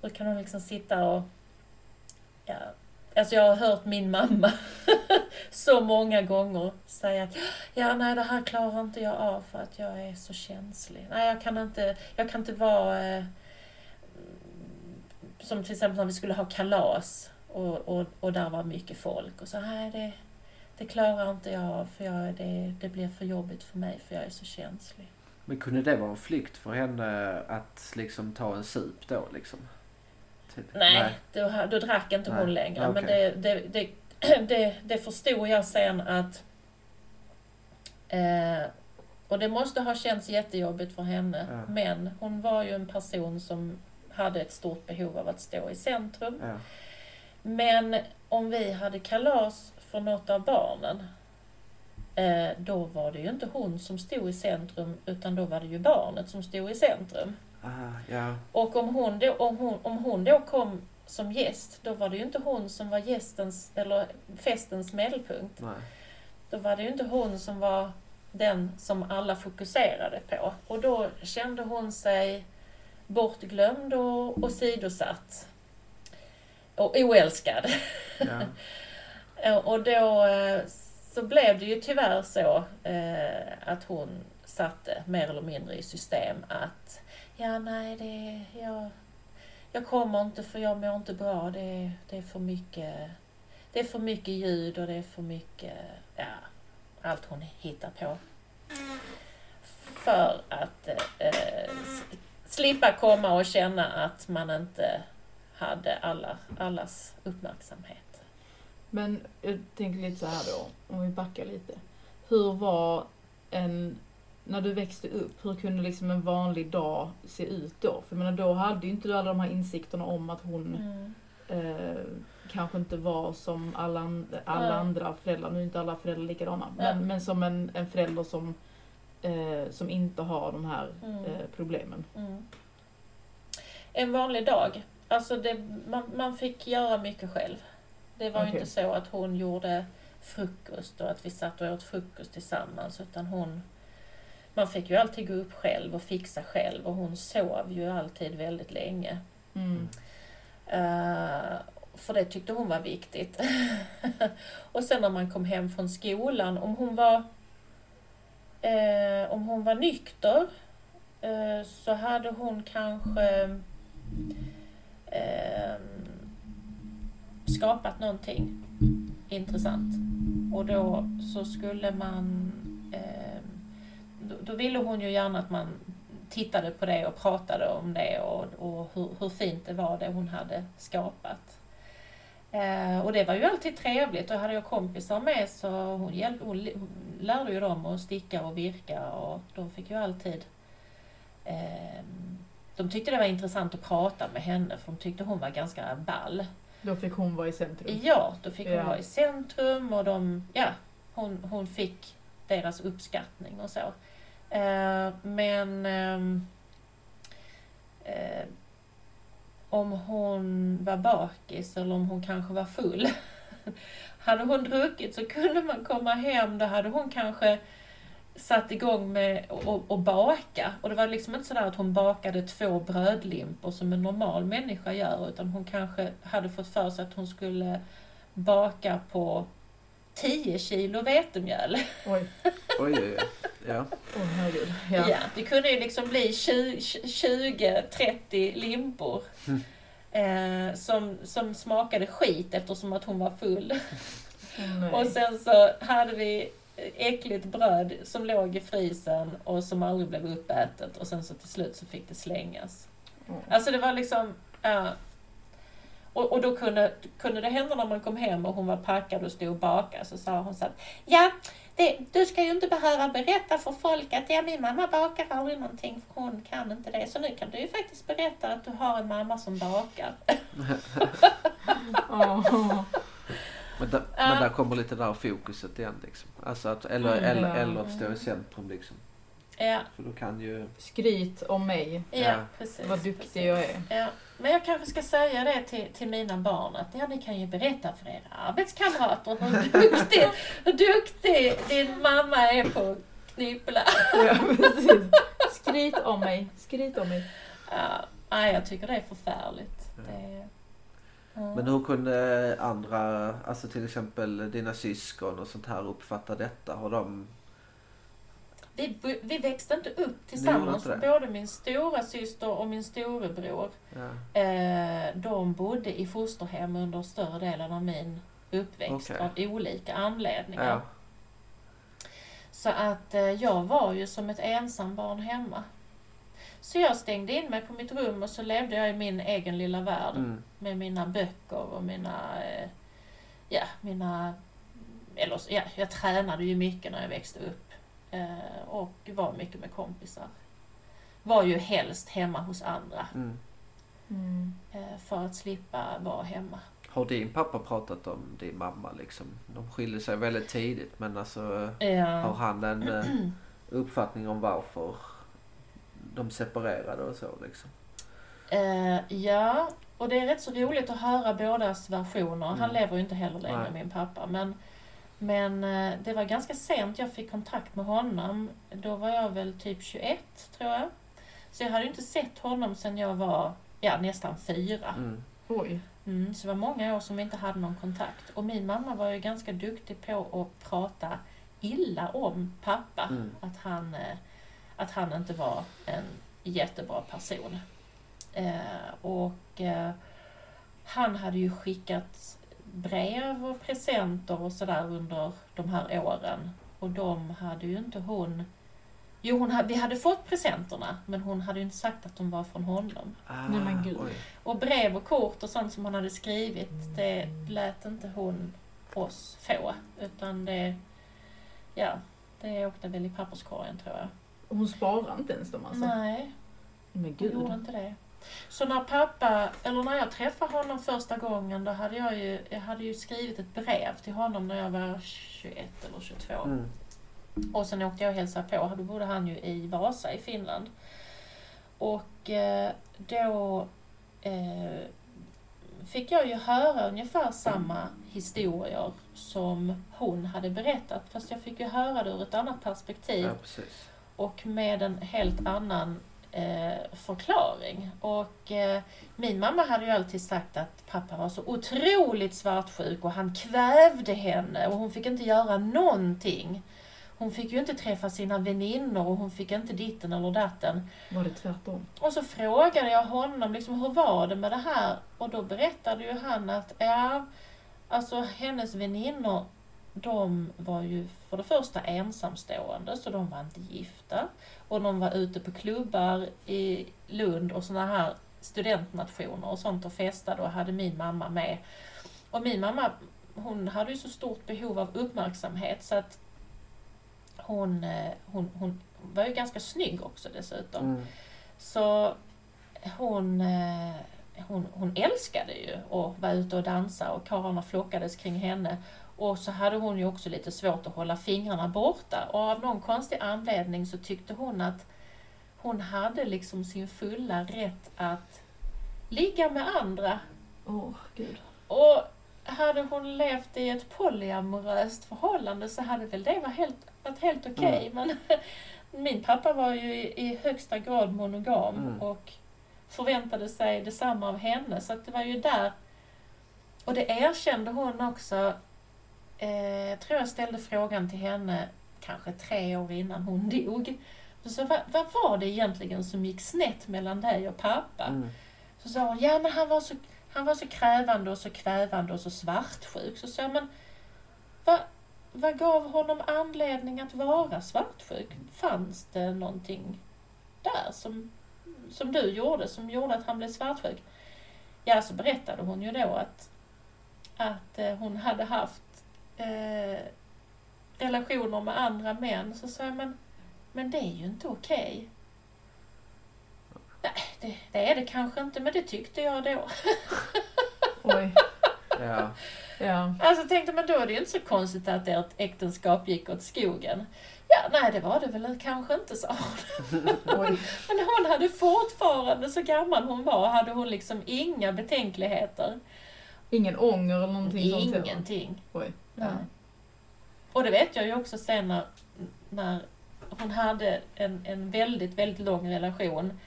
Då kan de liksom sitta och ja, Alltså jag har hört min mamma så många gånger säga att ja, nej det här klarar inte jag av för att jag är så känslig. Nej, jag kan inte, jag kan inte vara eh, som till exempel när vi skulle ha kalas och, och, och där var mycket folk och så, nej det, det klarar inte jag av för jag, det, det blir för jobbigt för mig för jag är så känslig. Men kunde det vara en flykt för henne att liksom ta en sup då liksom? Typ. Nej, Då, då drack inte Nej. hon längre. Okej. Men det, det, det, det, det förstod jag sen att... Eh, och det måste ha känts jättejobbigt för henne. Ja. Men hon var ju en person som hade ett stort behov av att stå i centrum. Ja. Men om vi hade kalas för något av barnen, eh, då var det ju inte hon som stod i centrum, utan då var det ju barnet som stod i centrum. Ah, ja. Och om hon, då, om, hon, om hon då kom som gäst, då var det ju inte hon som var gästens, eller festens medelpunkt. Nej. Då var det ju inte hon som var den som alla fokuserade på. Och då kände hon sig bortglömd och åsidosatt. Och oälskad. Ja. Eh, och då eh, så blev det ju tyvärr så eh, att hon satte mer eller mindre i system att ja, nej, det, jag, jag kommer inte för jag mår inte bra. Det, det, är för mycket, det är för mycket ljud och det är för mycket, ja, allt hon hittar på. För att eh, slippa komma och känna att man inte hade alla, allas uppmärksamhet. Men jag tänker lite så här då, om vi backar lite. Hur var en, när du växte upp, hur kunde liksom en vanlig dag se ut då? För jag menar, då hade ju inte du alla de här insikterna om att hon Mm. eh, kanske inte var som alla, alla Nej. andra föräldrar, nu är inte alla föräldrar likadana, Ja. men, men som en, en förälder som, eh, som inte har de här Mm. eh, problemen. Mm. En vanlig dag. Alltså det, man, man fick göra mycket själv. Det var ju Okej. inte så att hon gjorde frukost och att vi satt och åt frukost tillsammans utan hon man fick ju alltid gå upp själv och fixa själv och hon sov ju alltid väldigt länge. Mm. Eh, för det tyckte hon var viktigt. och sen när man kom hem från skolan, om hon var, eh, om hon var nykter eh, så hade hon kanske skapat någonting intressant. Och då så skulle man... Eh, då, då ville hon ju gärna att man tittade på det och pratade om det och, och hur, hur fint det var det hon hade skapat. Eh, och det var ju alltid trevligt och hade jag kompisar med så hon, hjälp, hon, lärde ju dem att sticka och virka och de fick ju alltid eh, de tyckte det var intressant att prata med henne för de tyckte hon var ganska ball. Då fick hon vara i centrum. Ja, då fick hon Ja. vara i centrum och de, ja, hon, hon fick deras uppskattning och så. Eh, men ehm, eh, om hon var bakis eller om hon kanske var full. hade hon druckit så kunde man komma hem, då hade hon kanske satt igång med att baka. Och det var liksom inte sådär att hon bakade två brödlimpor som en normal människa gör, utan hon kanske hade fått för sig att hon skulle baka på 10 kilo vetemjöl. Oj, Oj, oj. Ja. åh herregud. Ja. Ja. det kunde ju liksom bli 20-30 limpor. Mm. Eh, som, som smakade skit eftersom att hon var full. Nej. Och sen så hade vi äckligt bröd som låg i frysen och som aldrig blev uppätet och sen så till slut så fick det slängas. Åh. Alltså det var liksom... ja. och, och då kunde, kunde det hända när man kom hem och hon var packad och stod och bakade så sa hon så att Ja, det, du ska ju inte behöva berätta för folk att ja, min mamma bakar aldrig någonting för hon kan inte det. Så nu kan du ju faktiskt berätta att du har en mamma som bakar. Åh. Men, där, men där kommer lite där fokuset igen liksom. Alltså att, eller, Mm. eller, Ja. eller att stå i centrum liksom. Ja, För då kan ju... Skryt om mig, ja, Ja. precis. vad duktig precis. jag är. Ja, men jag kanske ska säga det till, till mina barn att ja, ni kan ju berätta för era arbetskamrater hur duktig, hur duktig din mamma är på att knyppla. Ja, precis. Skryt om mig, skryt om mig. Ja, nej, jag tycker det är förfärligt. Det, Men hur kunde andra, alltså till exempel dina syskon och sånt här uppfatta detta? Har de... Vi, vi växte inte upp tillsammans. inte? Både min stora syster och min storebror Ja. eh, de bodde i fosterhem under större delen av min uppväxt Okej. av olika anledningar. ja. Så att eh, jag var ju som ett ensambarn hemma. Så jag stängde in mig på mitt rum och så levde jag i min egen lilla värld Mm. med mina böcker och mina, eh, ja, mina, eller ja, jag tränade ju mycket när jag växte upp eh, och var mycket med kompisar. Var ju helst hemma hos andra Mm. Mm. eh, för att slippa vara hemma. Har din pappa pratat om din mamma liksom? De skiljer sig väldigt tidigt men alltså har Ja, han en eh, uppfattning om varför de separerade och så liksom? eh, ja, och det är rätt så roligt att höra bådas versioner. Han Mm. lever ju inte heller längre, Nej. min pappa. Men, men eh, det var ganska sent jag fick kontakt med honom. Då var jag väl typ 21, tror jag. Så jag hade inte sett honom sedan jag var ja, nästan fyra. Mm. Oj. Mm, så det var många år som vi inte hade någon kontakt. Och min mamma var ju ganska duktig på att prata illa om pappa. Mm. Att, han, eh, att han inte var en jättebra person. Eh, och eh, han hade ju skickat brev och presenter och sådär under de här åren. Och de hade ju inte hon... Jo, hon hade, vi hade fått presenterna, men hon hade ju inte sagt att de var från honom. Ah, Nej, men gud. oj. Och brev och kort och sånt som hon hade skrivit, det lät inte hon oss få. Utan det, ja, det åkte väl i papperskorgen tror jag. Hon sparar inte ens dem alltså? Nej, Men hon gud. gjorde inte det. Så när pappa, eller när jag träffade honom första gången, då hade jag ju, jag hade ju skrivit ett brev till honom när jag var 21 eller 22. Mm. Och sen åkte jag och hälsade på. Då bodde han ju i Vasa i Finland. Och eh, då eh, fick jag ju höra ungefär samma historier som hon hade berättat. Fast jag fick ju höra det ur ett annat perspektiv Ja, precis. Och med en helt annan eh, förklaring. Och eh, min mamma hade ju alltid sagt att pappa var så otroligt svartsjuk och han kvävde henne och hon fick inte göra någonting. Hon fick ju inte träffa sina väninnor och hon fick inte ditten eller datten. Var det tvärtom? Och så frågade jag honom liksom, hur var det med det här? Och då berättade ju han att ja, alltså hennes väninnor de var ju för det första ensamstående, så de var inte gifta. Och de var ute på klubbar i Lund och såna här studentnationer och sånt och festade och hade min mamma med. Och min mamma, hon hade ju så stort behov av uppmärksamhet så att hon, eh, hon, hon var ju ganska snygg också dessutom. Mm. Så hon, eh, hon, hon älskade ju att vara ute och dansa och karlarna flockades kring henne. Och så hade hon ju också lite svårt att hålla fingrarna borta. Och av någon konstig anledning så tyckte hon att hon hade liksom sin fulla rätt att ligga med andra. Åh, gud. Och hade hon levt i ett polyamoröst förhållande så hade väl det varit helt, varit helt okej. Men min pappa var ju i, i högsta grad monogam Mm. och förväntade sig detsamma av henne. Så att det var ju där. Och det erkände hon också. Eh, jag tror jag ställde frågan till henne kanske tre år innan hon dog. Så vad, vad var det egentligen som gick snett mellan dig och pappa? Mm. Så sa hon, ja men han var så, han var så krävande och så kvävande och så svartsjuk. Så sa jag, men vad, vad gav honom anledning att vara svartsjuk? Fanns det någonting där som, som du gjorde, som gjorde att han blev svartsjuk? Ja, så berättade hon ju då att, att eh, hon hade haft eh, relationer med andra män. Så sa jag, men, men det är ju inte okej. Nej, det, det är det kanske inte, men det tyckte jag då. Oj. Ja. Ja. Alltså tänkte man då är det ju inte så konstigt att ert äktenskap gick åt skogen. Ja, nej det var det väl kanske inte, sa hon. Oj. Men hon hade fortfarande, så gammal hon var, hade hon liksom inga betänkligheter. Ingen ånger eller någonting sånt? Ingenting. Oj. Nej. Ja. Och det vet jag ju också sen när, när hon hade en, en väldigt, väldigt lång relation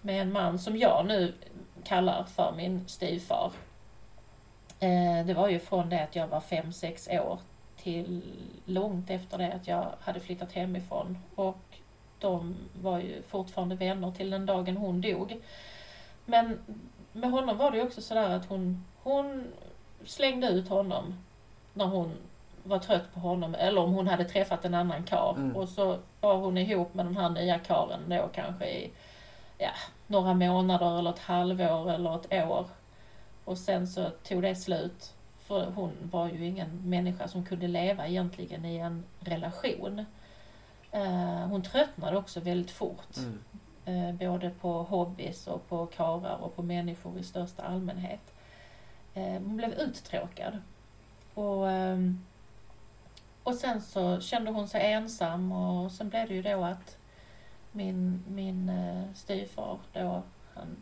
med en man som jag nu kallar för min styvfar. Eh, det var ju från det att jag var fem sex år till långt efter det att jag hade flyttat hemifrån. Och de var ju fortfarande vänner till den dagen hon dog. Men med honom var det ju också sådär att hon, hon slängde ut honom när hon var trött på honom eller om hon hade träffat en annan kar Mm. och så var hon ihop med den här nya karen då kanske i ja, några månader eller ett halvår eller ett år. Och sen så tog det slut. För hon var ju ingen människa som kunde leva egentligen i en relation. Eh, hon tröttnade också väldigt fort. Mm. Eh, både på hobbys och på karar och på människor i största allmänhet. Eh, hon blev uttråkad. Och, ehm, och sen så kände hon sig ensam och sen blev det ju då att min, min eh, styvfar då, han,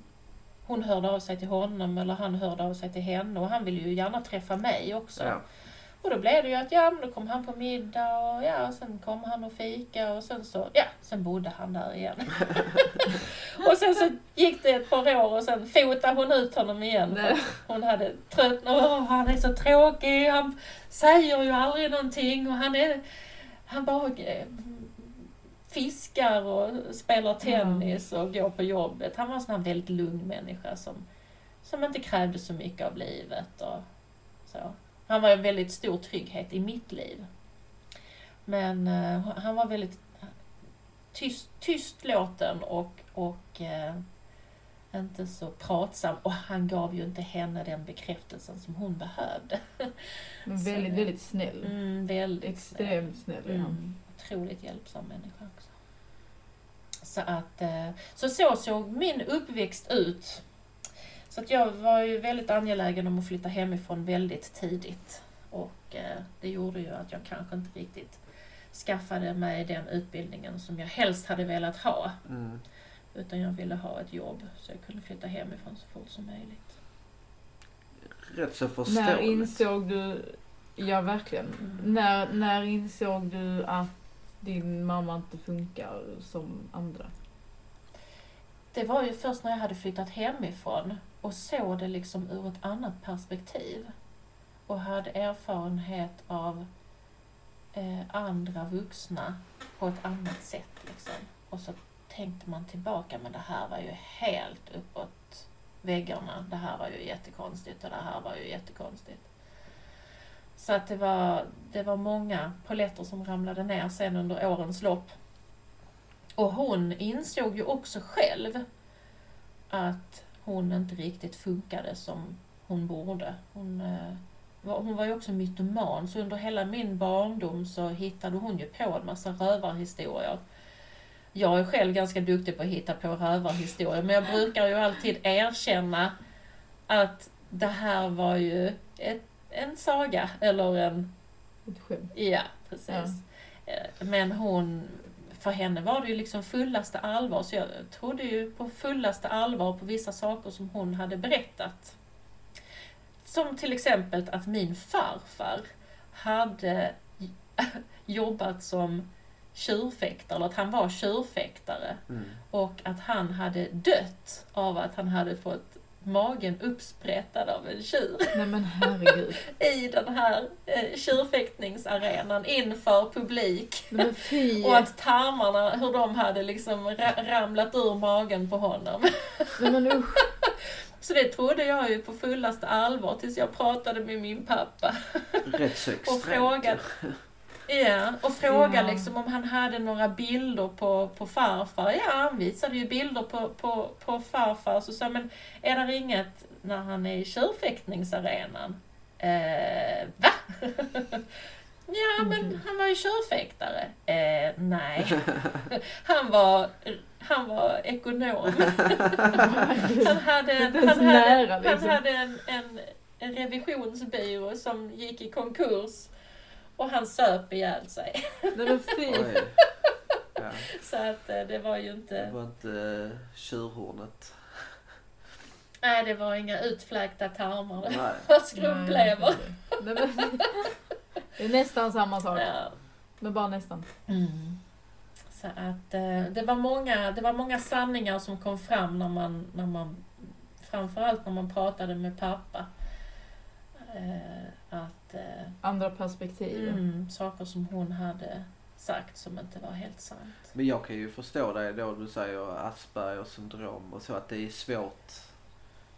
hon hörde av sig till honom eller han hörde av sig till henne och han ville ju gärna träffa mig också. Ja. Och då blev det ju att ja, men då kom han på middag och ja, och sen kom han och fika och sen så, ja, sen bodde han där igen. och sen så gick det ett par år och sen fotade hon ut honom igen. för Hon hade tröttnat. Åh, han är så tråkig, han säger ju aldrig någonting och han är, han bara eh, fiskar och spelar tennis och går på jobbet. Han var en sån här väldigt lugn människa som, som inte krävde så mycket av livet och så. Han var en väldigt stor trygghet i mitt liv. Men eh, han var väldigt tyst, tystlåten och, och eh, inte så pratsam. Och han gav ju inte henne den bekräftelsen som hon behövde. Men Så- väldigt, väldigt snäll. Mm, väldigt Extremt snäll är han. Mm, otroligt hjälpsam människa också. Så att, eh, så så såg min uppväxt ut. Så att jag var ju väldigt angelägen om att flytta hemifrån väldigt tidigt. Och eh, det gjorde ju att jag kanske inte riktigt skaffade mig den utbildningen som jag helst hade velat ha. Mm. Utan jag ville ha ett jobb så jag kunde flytta hemifrån så fort som möjligt. Rätt så När förståeligt. insåg du, ja verkligen, Mm. när, när insåg du att din mamma inte funkar som andra? Det var ju först när jag hade flyttat hemifrån och såg det liksom ur ett annat perspektiv. Och hade erfarenhet av eh, andra vuxna på ett annat sätt. Liksom. Och så tänkte man tillbaka, men det här var ju helt uppåt väggarna. Det här var ju jättekonstigt och det här var ju jättekonstigt. Så att det var, det var många poletter som ramlade ner sen under årens lopp. Och hon insåg ju också själv att hon inte riktigt funkade som hon borde. Hon, eh, var, hon var ju också mytoman, så under hela min barndom så hittade hon ju på en massa rövarhistorier. Jag är själv ganska duktig på att hitta på rövarhistorier, men jag brukar ju alltid erkänna att det här var ju ett, en saga, eller en Ett skämt. Ja, precis. Ja. Eh, Men hon, för henne var det ju liksom fullaste allvar, så jag trodde ju på fullaste allvar på vissa saker som hon hade berättat. Som till exempel att min farfar hade jobbat som tjurfäktare, eller att han var tjurfäktare. Mm. Och att han hade dött av att han hade fått magen uppsprättad av en tjur Nej men herregud. i den här eh, tjurfäktningsarenan inför publik. Nej men fy. Och att tarmarna, hur de hade liksom ra- ramlat ur magen på honom. Nej men usch. Så det trodde jag ju på fullaste allvar tills jag pratade med min pappa. Rätt så Och extremt. frågade, ja, och frågade Ja. liksom om han hade några bilder på, på farfar. Ja, han visade ju bilder på, på, på farfar. Så sa men är det inget när han är i tjurfäktningsarenan? Eh, va? ja, men han var ju tjurfäktare. Eh, nej. han var, han var ekonom. han hade, han hade, han liksom. hade en, en, en revisionsbyrå som gick i konkurs. Och han söp ihjäl sig. Nej men fy. Ja, Så att eh, det var ju det inte... var inte uh, tjurhornet. Nej, det var inga utfläkta tarmar. Det var skrumplever. Det är nästan samma sak. Ja. Men bara nästan. Mm. Så att eh, det var, många, det var många sanningar som kom fram när man, när man framförallt när man pratade med pappa. Att eh, Andra perspektiv. mm, saker som hon hade sagt som inte var helt sant. Men jag kan ju förstå dig då du säger Aspergers syndrom och så att det är svårt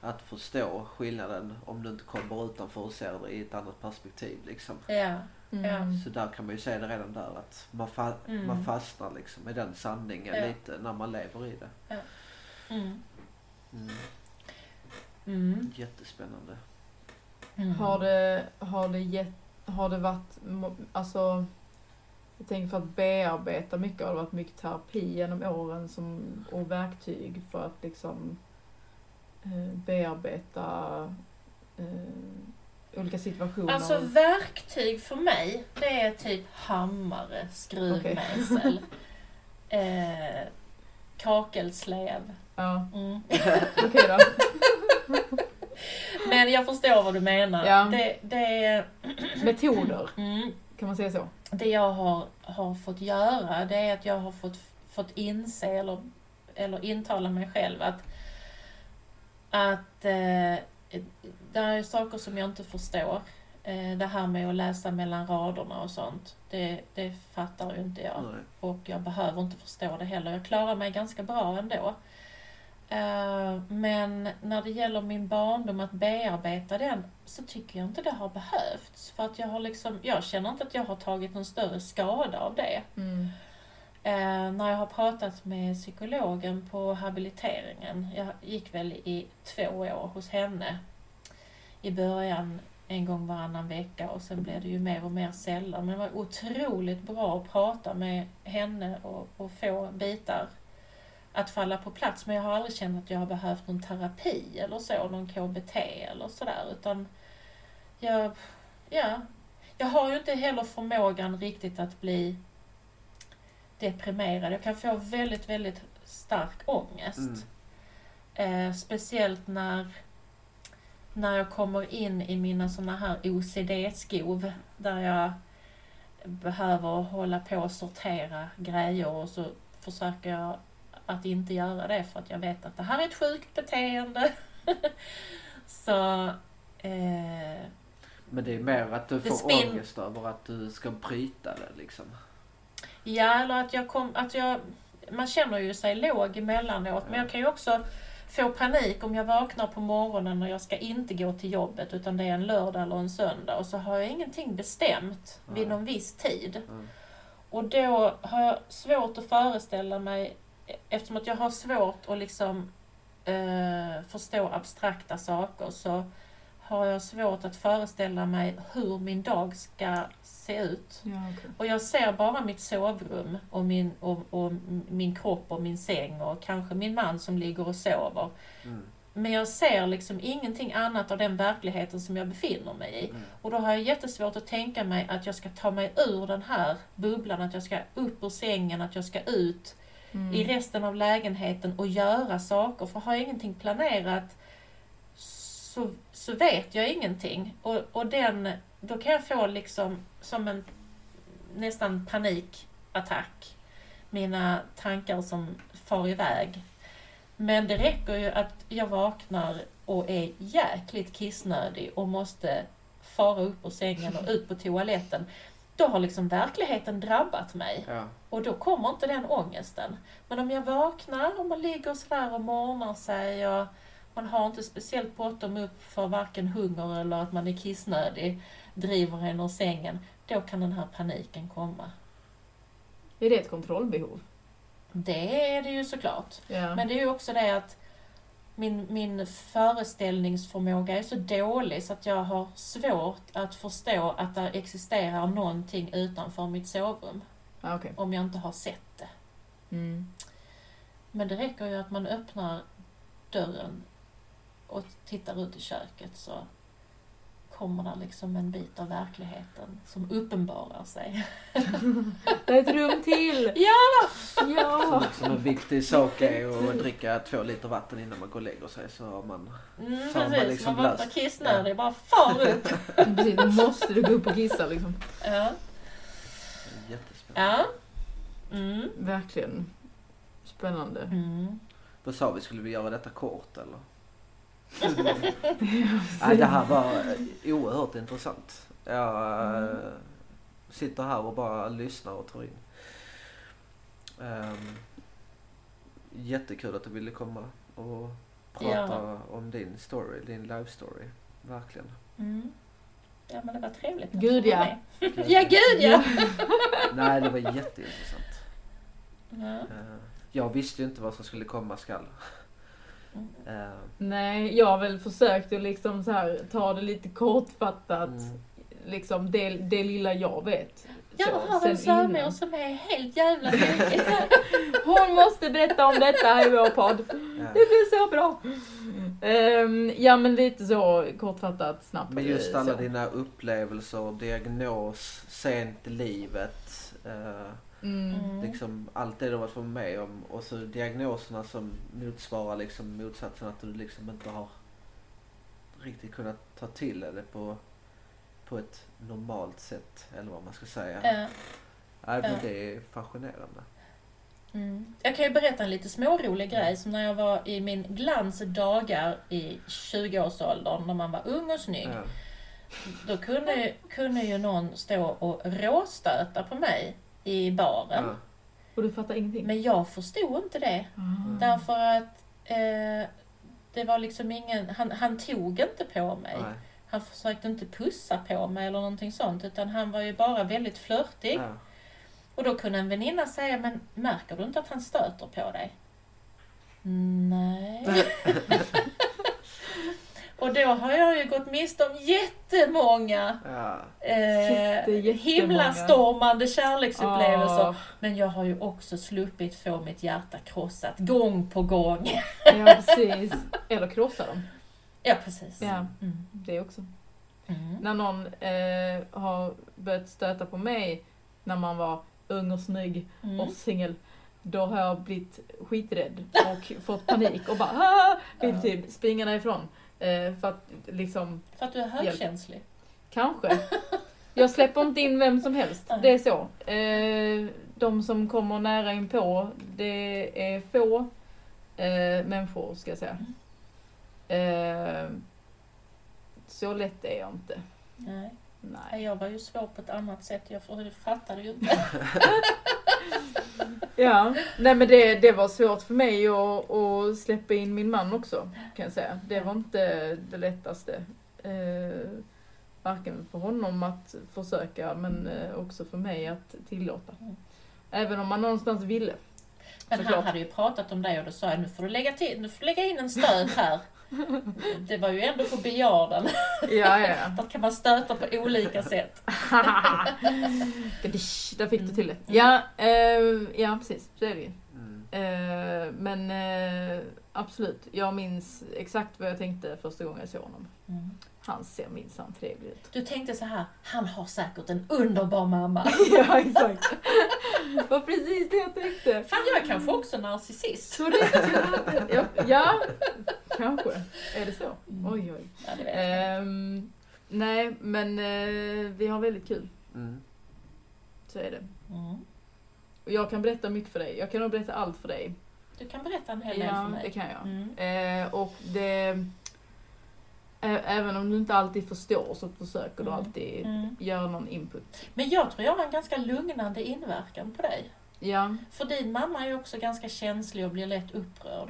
att förstå skillnaden om du inte kommer utanför och ser det i ett annat perspektiv liksom. Ja, Mm. Ja. Så där kan man ju se det redan där att man, fa- Mm. man fastnar liksom i den sanningen Ja. lite när man lever i det. mm. Mm. Mm. Jättespännande. Mm. Har det, har det gett, har det varit, alltså, jag tänker för att bearbeta mycket, har det varit mycket terapi genom åren som, och verktyg för att liksom eh, bearbeta eh, olika situationer? Alltså verktyg för mig, det är typ hammare, skruvmejsel, eh, kakelslev. ja, Mm. okej då. Jag förstår vad du menar. Ja. Det, det, Metoder, mm, kan man säga så? det jag har, har fått göra, det är att jag har fått, fått inse eller, eller intala mig själv att, att eh, det är saker som jag inte förstår. Eh, det här med att läsa mellan raderna och sånt, det, det fattar ju inte jag. Nej. Och jag behöver inte förstå det heller. Jag klarar mig ganska bra ändå. Eh, Men när det gäller min barndom, att bearbeta den, så tycker jag inte det har behövts. För att jag har liksom, jag känner inte att jag har tagit någon större skada av det. Mm. Eh, när jag har pratat med psykologen på habiliteringen, jag gick väl i två år hos henne i början en gång varannan vecka och sen blev det ju mer och mer sällan. Men det var otroligt bra att prata med henne och, och få bitar att falla på plats. Men jag har aldrig känt att jag har behövt någon terapi eller så, någon KBT eller sådär. Utan jag, ja, jag har ju inte heller förmågan riktigt att bli deprimerad. Jag kan få väldigt, väldigt stark ångest. Mm. Eh, speciellt när, när jag kommer in i mina såna här OCD-skov där jag behöver hålla på och sortera grejer och så försöker jag att inte göra det för att jag vet att det här är ett sjukt beteende. så eh, Men det är mer att du får spinn- ångest över att du ska bryta det liksom. Ja, eller att jag kom, att jag, man känner ju sig låg emellanåt, men jag kan ju också få panik om jag vaknar på morgonen och jag ska inte gå till jobbet utan det är en lördag eller en söndag och så har jag ingenting bestämt vid Nej. någon viss tid. Mm. Och då har jag svårt att föreställa mig, eftersom att jag har svårt att liksom eh, förstå abstrakta saker så har jag svårt att föreställa mig hur min dag ska se ut. Ja, okej. Och jag ser bara mitt sovrum och min, och, och min kropp och min säng och kanske min man som ligger och sover. Mm. Men jag ser liksom ingenting annat av den verkligheten som jag befinner mig i. Mm. Och då har jag jättesvårt att tänka mig att jag ska ta mig ur den här bubblan, att jag ska upp ur sängen, att jag ska ut Mm. i resten av lägenheten och göra saker. För har jag ingenting planerat så, så vet jag ingenting. Och, och den, då kan jag få liksom som en nästan panikattack. Mina tankar som far iväg. Men det räcker ju att jag vaknar och är jäkligt kissnödig och måste fara upp ur sängen och ut på toaletten. Då har liksom verkligheten drabbat mig. Ja. Och då kommer inte den ångesten. Men om jag vaknar och man ligger sådär och morgnar sig och man har inte speciellt bråttom upp för varken hunger eller att man är kissnödig, driver en ur sängen, då kan den här paniken komma. Är det ett kontrollbehov? Det är det ju såklart. Ja. Men det är ju också det att min, min föreställningsförmåga är så dålig så att jag har svårt att förstå att det existerar någonting utanför mitt sovrum. Ah, okej. Om jag inte har sett det. Mm. Men det räcker ju att man öppnar dörren och tittar ut i köket så kommer det liksom en bit av verkligheten som uppenbarar sig. Det är ett rum till! Ja! Ja! Som en viktig sak är att dricka två liter vatten innan man går och lägger sig så har man Mm, Så har man precis, liksom man var inte löst. kissnödig, bara far upp. Precis, då måste du gå upp och kissa liksom. Ja. jättespännande. ja. Mm. Verkligen. Spännande. Mm. Vad sa vi, skulle vi göra detta kort eller? Nej, det här var eh, oerhört intressant. Jag Mm. sitter här och bara lyssnar och tar in. Um, jättekul att du ville komma och prata om din story, din life story. Verkligen. Mm. Ja men det var trevligt. Gud, få vara ja. Ja gud ja! Nej, det var jätteintressant. ja. Eh, jag visste ju inte vad som skulle komma skall. Mm. Nej, jag har väl försökt att liksom så här, ta det lite kortfattat. mm. Liksom det, det lilla jag vet. Jag Så, har en svärmor som är helt jävla tokig. Hon måste berätta om detta i vår podd. ja. Det blir så bra. Ehm, ja men lite så kortfattat snabbt. Men just eh, alla så. dina upplevelser, diagnos, sent i livet. Eh, Mm. Mm. liksom allt det du har varit med om och så diagnoserna som motsvarar liksom motsatsen att du liksom inte har riktigt kunnat ta till det på, på ett normalt sätt eller vad man ska säga. Men ja. det är fascinerande. Mm. Jag kan ju berätta en lite smårolig grej som när jag var i min glansdagar i 20-årsåldern när man var ung och snygg. Ja. Då kunde, kunde ju någon stå och råstöta på mig i baren. Ja. Och du fattar ingenting? Men jag förstod inte det. Ah. Därför att eh, det var liksom ingen, han, han tog inte på mig. Nej. Han försökte inte pussa på mig eller någonting sånt utan han var ju bara väldigt flörtig. Ja. Och då kunde en väninna säga, men märker du inte att han stöter på dig? Nej. och då har jag ju gått miste om jättemånga Ja. eh. Himlastormande kärleksupplevelser. Ah, Men jag har ju också sluppit få mitt hjärta krossat gång på gång. ja precis. Eller krossa dem. Ja, precis. Ja, Mm. det också. Mm. När någon eh, har börjat stöta på mig när man var ung och snygg Mm. och singel. Då har jag blivit skiträdd och fått panik och bara ah! vill typ springa därifrån. Eh, för att liksom, För att du är högkänslig. kanske. Jag släpper inte in vem som helst. Det är så. Eh, de som kommer nära inpå, det är få eh, människor ska jag säga. Eh, så lätt är jag inte. Nej. Nej. Jag var ju svår på ett annat sätt. Jag fattade ju inte. Ja, nej men det, det var svårt för mig att, att släppa in min man också kan jag säga. Det var inte det lättaste. Varken för honom att försöka men eh, också för mig att tillåta. Mm. Även om man någonstans ville. Men Såklart. han hade ju pratat om dig och då sa jag nu får du lägga, till, nu får du lägga in en stöt här. Det var ju ändå på biljardern. Ja, ja. Där kan man stöta på olika sätt. Där fick du till det. Ja, eh, ja precis. Så är det ju. Mm. Eh, men eh, absolut, jag minns exakt vad jag tänkte första gången jag såg honom. Mm. Han ser minsann trevlig ut. Du tänkte så här, han har säkert en underbar mamma. ja, exakt. Det var precis det jag tänkte. Fan, jag är kanske också narcissist. Så det ja, ja, kanske. Är det så? Mm. Oj, oj. Ja, det vet. Ehm, nej, men eh, vi har väldigt kul. Mm. Så är det. Mm. Och jag kan berätta mycket för dig. Jag kan nog berätta allt för dig. Du kan berätta en hel del för Ja, det mig. kan jag. Mm. Eh, och det... Även om du inte alltid förstår så försöker du Mm. alltid Mm. göra någon input. Men jag tror jag har en ganska lugnande inverkan på dig. Ja, För din mamma är ju också ganska känslig och blir lätt upprörd.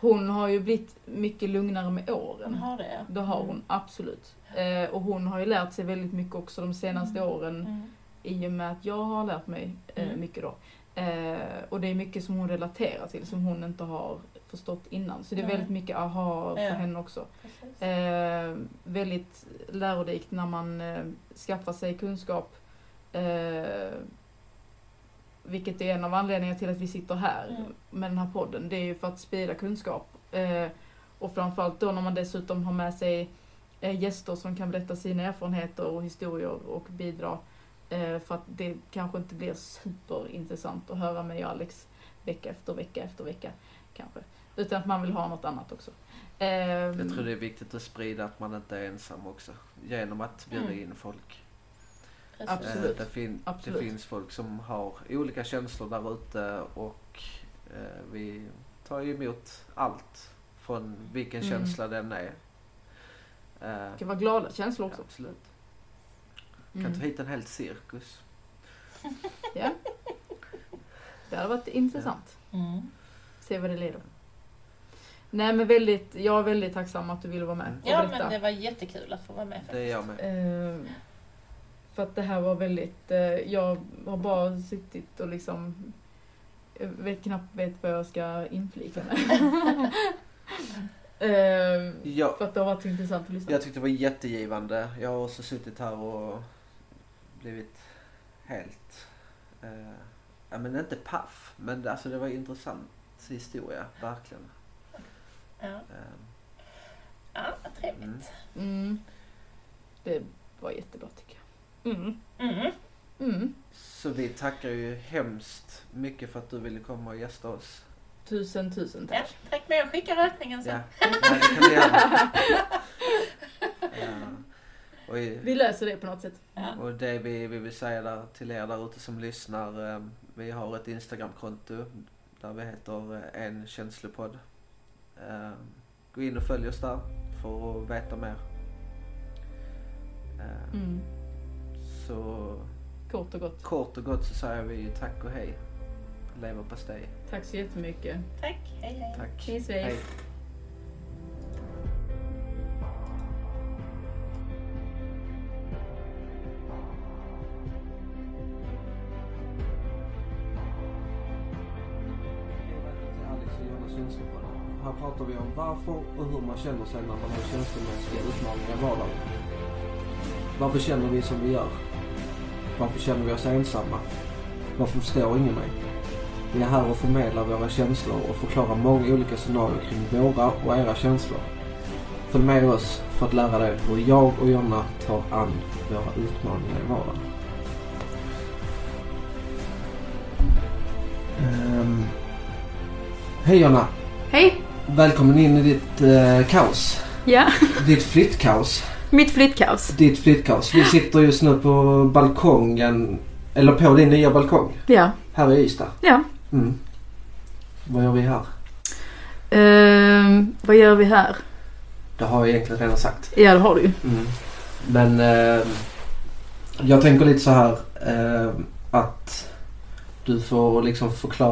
hon har ju blivit mycket lugnare med åren. Hon har det. Det har hon, absolut. Eh, och hon har ju lärt sig väldigt mycket också de senaste Mm. åren Mm. i och med att jag har lärt mig eh, Mm. mycket då. Eh, och det är mycket som hon relaterar till som hon inte har förstått innan. Så det är väldigt mycket aha för Ja. henne också. Eh, väldigt lärorikt när man eh, skaffar sig kunskap. Eh, vilket är en av anledningarna till att vi sitter här Mm. med den här podden. Det är ju för att sprida kunskap. Eh, och framförallt då när man dessutom har med sig eh, gäster som kan berätta sina erfarenheter och historier och bidra. Eh, för att det kanske inte blir superintressant att höra mig och Alex vecka efter vecka efter vecka. Kanske. Utan att man vill ha något annat också. Eh, Jag tror det är viktigt att sprida att man inte är ensam också. Genom att bjuda Mm. in folk. Precis. Absolut. Eh, Det, fin- Absolut. det finns folk som har olika känslor där ute och eh, vi tar ju emot allt från vilken Mm. känsla den är. Eh, Det kan vara glada känslor ja, också. absolut. Kan Mm. ta hit en hel cirkus. Ja. Det hade varit intressant. Mm. Se vad det leder. Nej men väldigt, jag är väldigt tacksam att du ville vara med Mm. Ja, berätta. men det var jättekul att få vara med Det är jag med. Eh, för att det här var väldigt, eh, jag har bara suttit och liksom, jag vet knappt vet vad jag ska inflika med. eh, Ja, för att det har varit intressant att lyssna. jag tyckte det var jättegivande. Jag har också suttit här och blivit helt, eh, ja men inte paff, men alltså det var en intressant historia, verkligen. Ja, Eh, ja vad trevligt. Mm. Det var jättebra tycker jag. Mm. Mm. Mm. Så vi tackar ju hemskt mycket för att du ville komma och gästa oss. Tusen, tusen Ja, tack. tack med och skicka räkningen sen. Ja, ja det kan vi göra. I- Vi löser det på något sätt. Ja. och det vi, vi vill säga där, till er där ute som lyssnar. eh, Vi har ett Instagramkonto där vi heter eh, En känslopodd. Eh, Gå in och följ oss där för att veta mer. Eh, Mm. Så Kort och gott. kort och gott så säger vi tack och hej. Leverpastej. Tack så jättemycket. Tack, hej hej. Tack. Hej. Varför och hur man känner sig när man har känslomässiga utmaningar i vardagen. Varför känner vi som vi gör? Varför känner vi oss ensamma? Varför förstår ingen mig? Vi är här och förmedlar våra känslor och förklarar många olika scenarier kring våra och era känslor. Följ med oss för att lära dig hur jag och Jonna tar an våra utmaningar i vardagen. Ehm. Hej Jonna! Hej! Välkommen in i ditt eh, kaos. Ja, Ditt flyttkaos. mitt flyttkaos. Ditt flyttkaos. Vi sitter just nu på balkongen, eller på din nya balkong Ja, här i Ystad. ja. Mm. Vad gör vi här? Ehm, vad gör vi här? Det har jag egentligen redan sagt. Ja, det har du ju. Mm. Men eh, jag tänker lite så här eh, att du får liksom förklara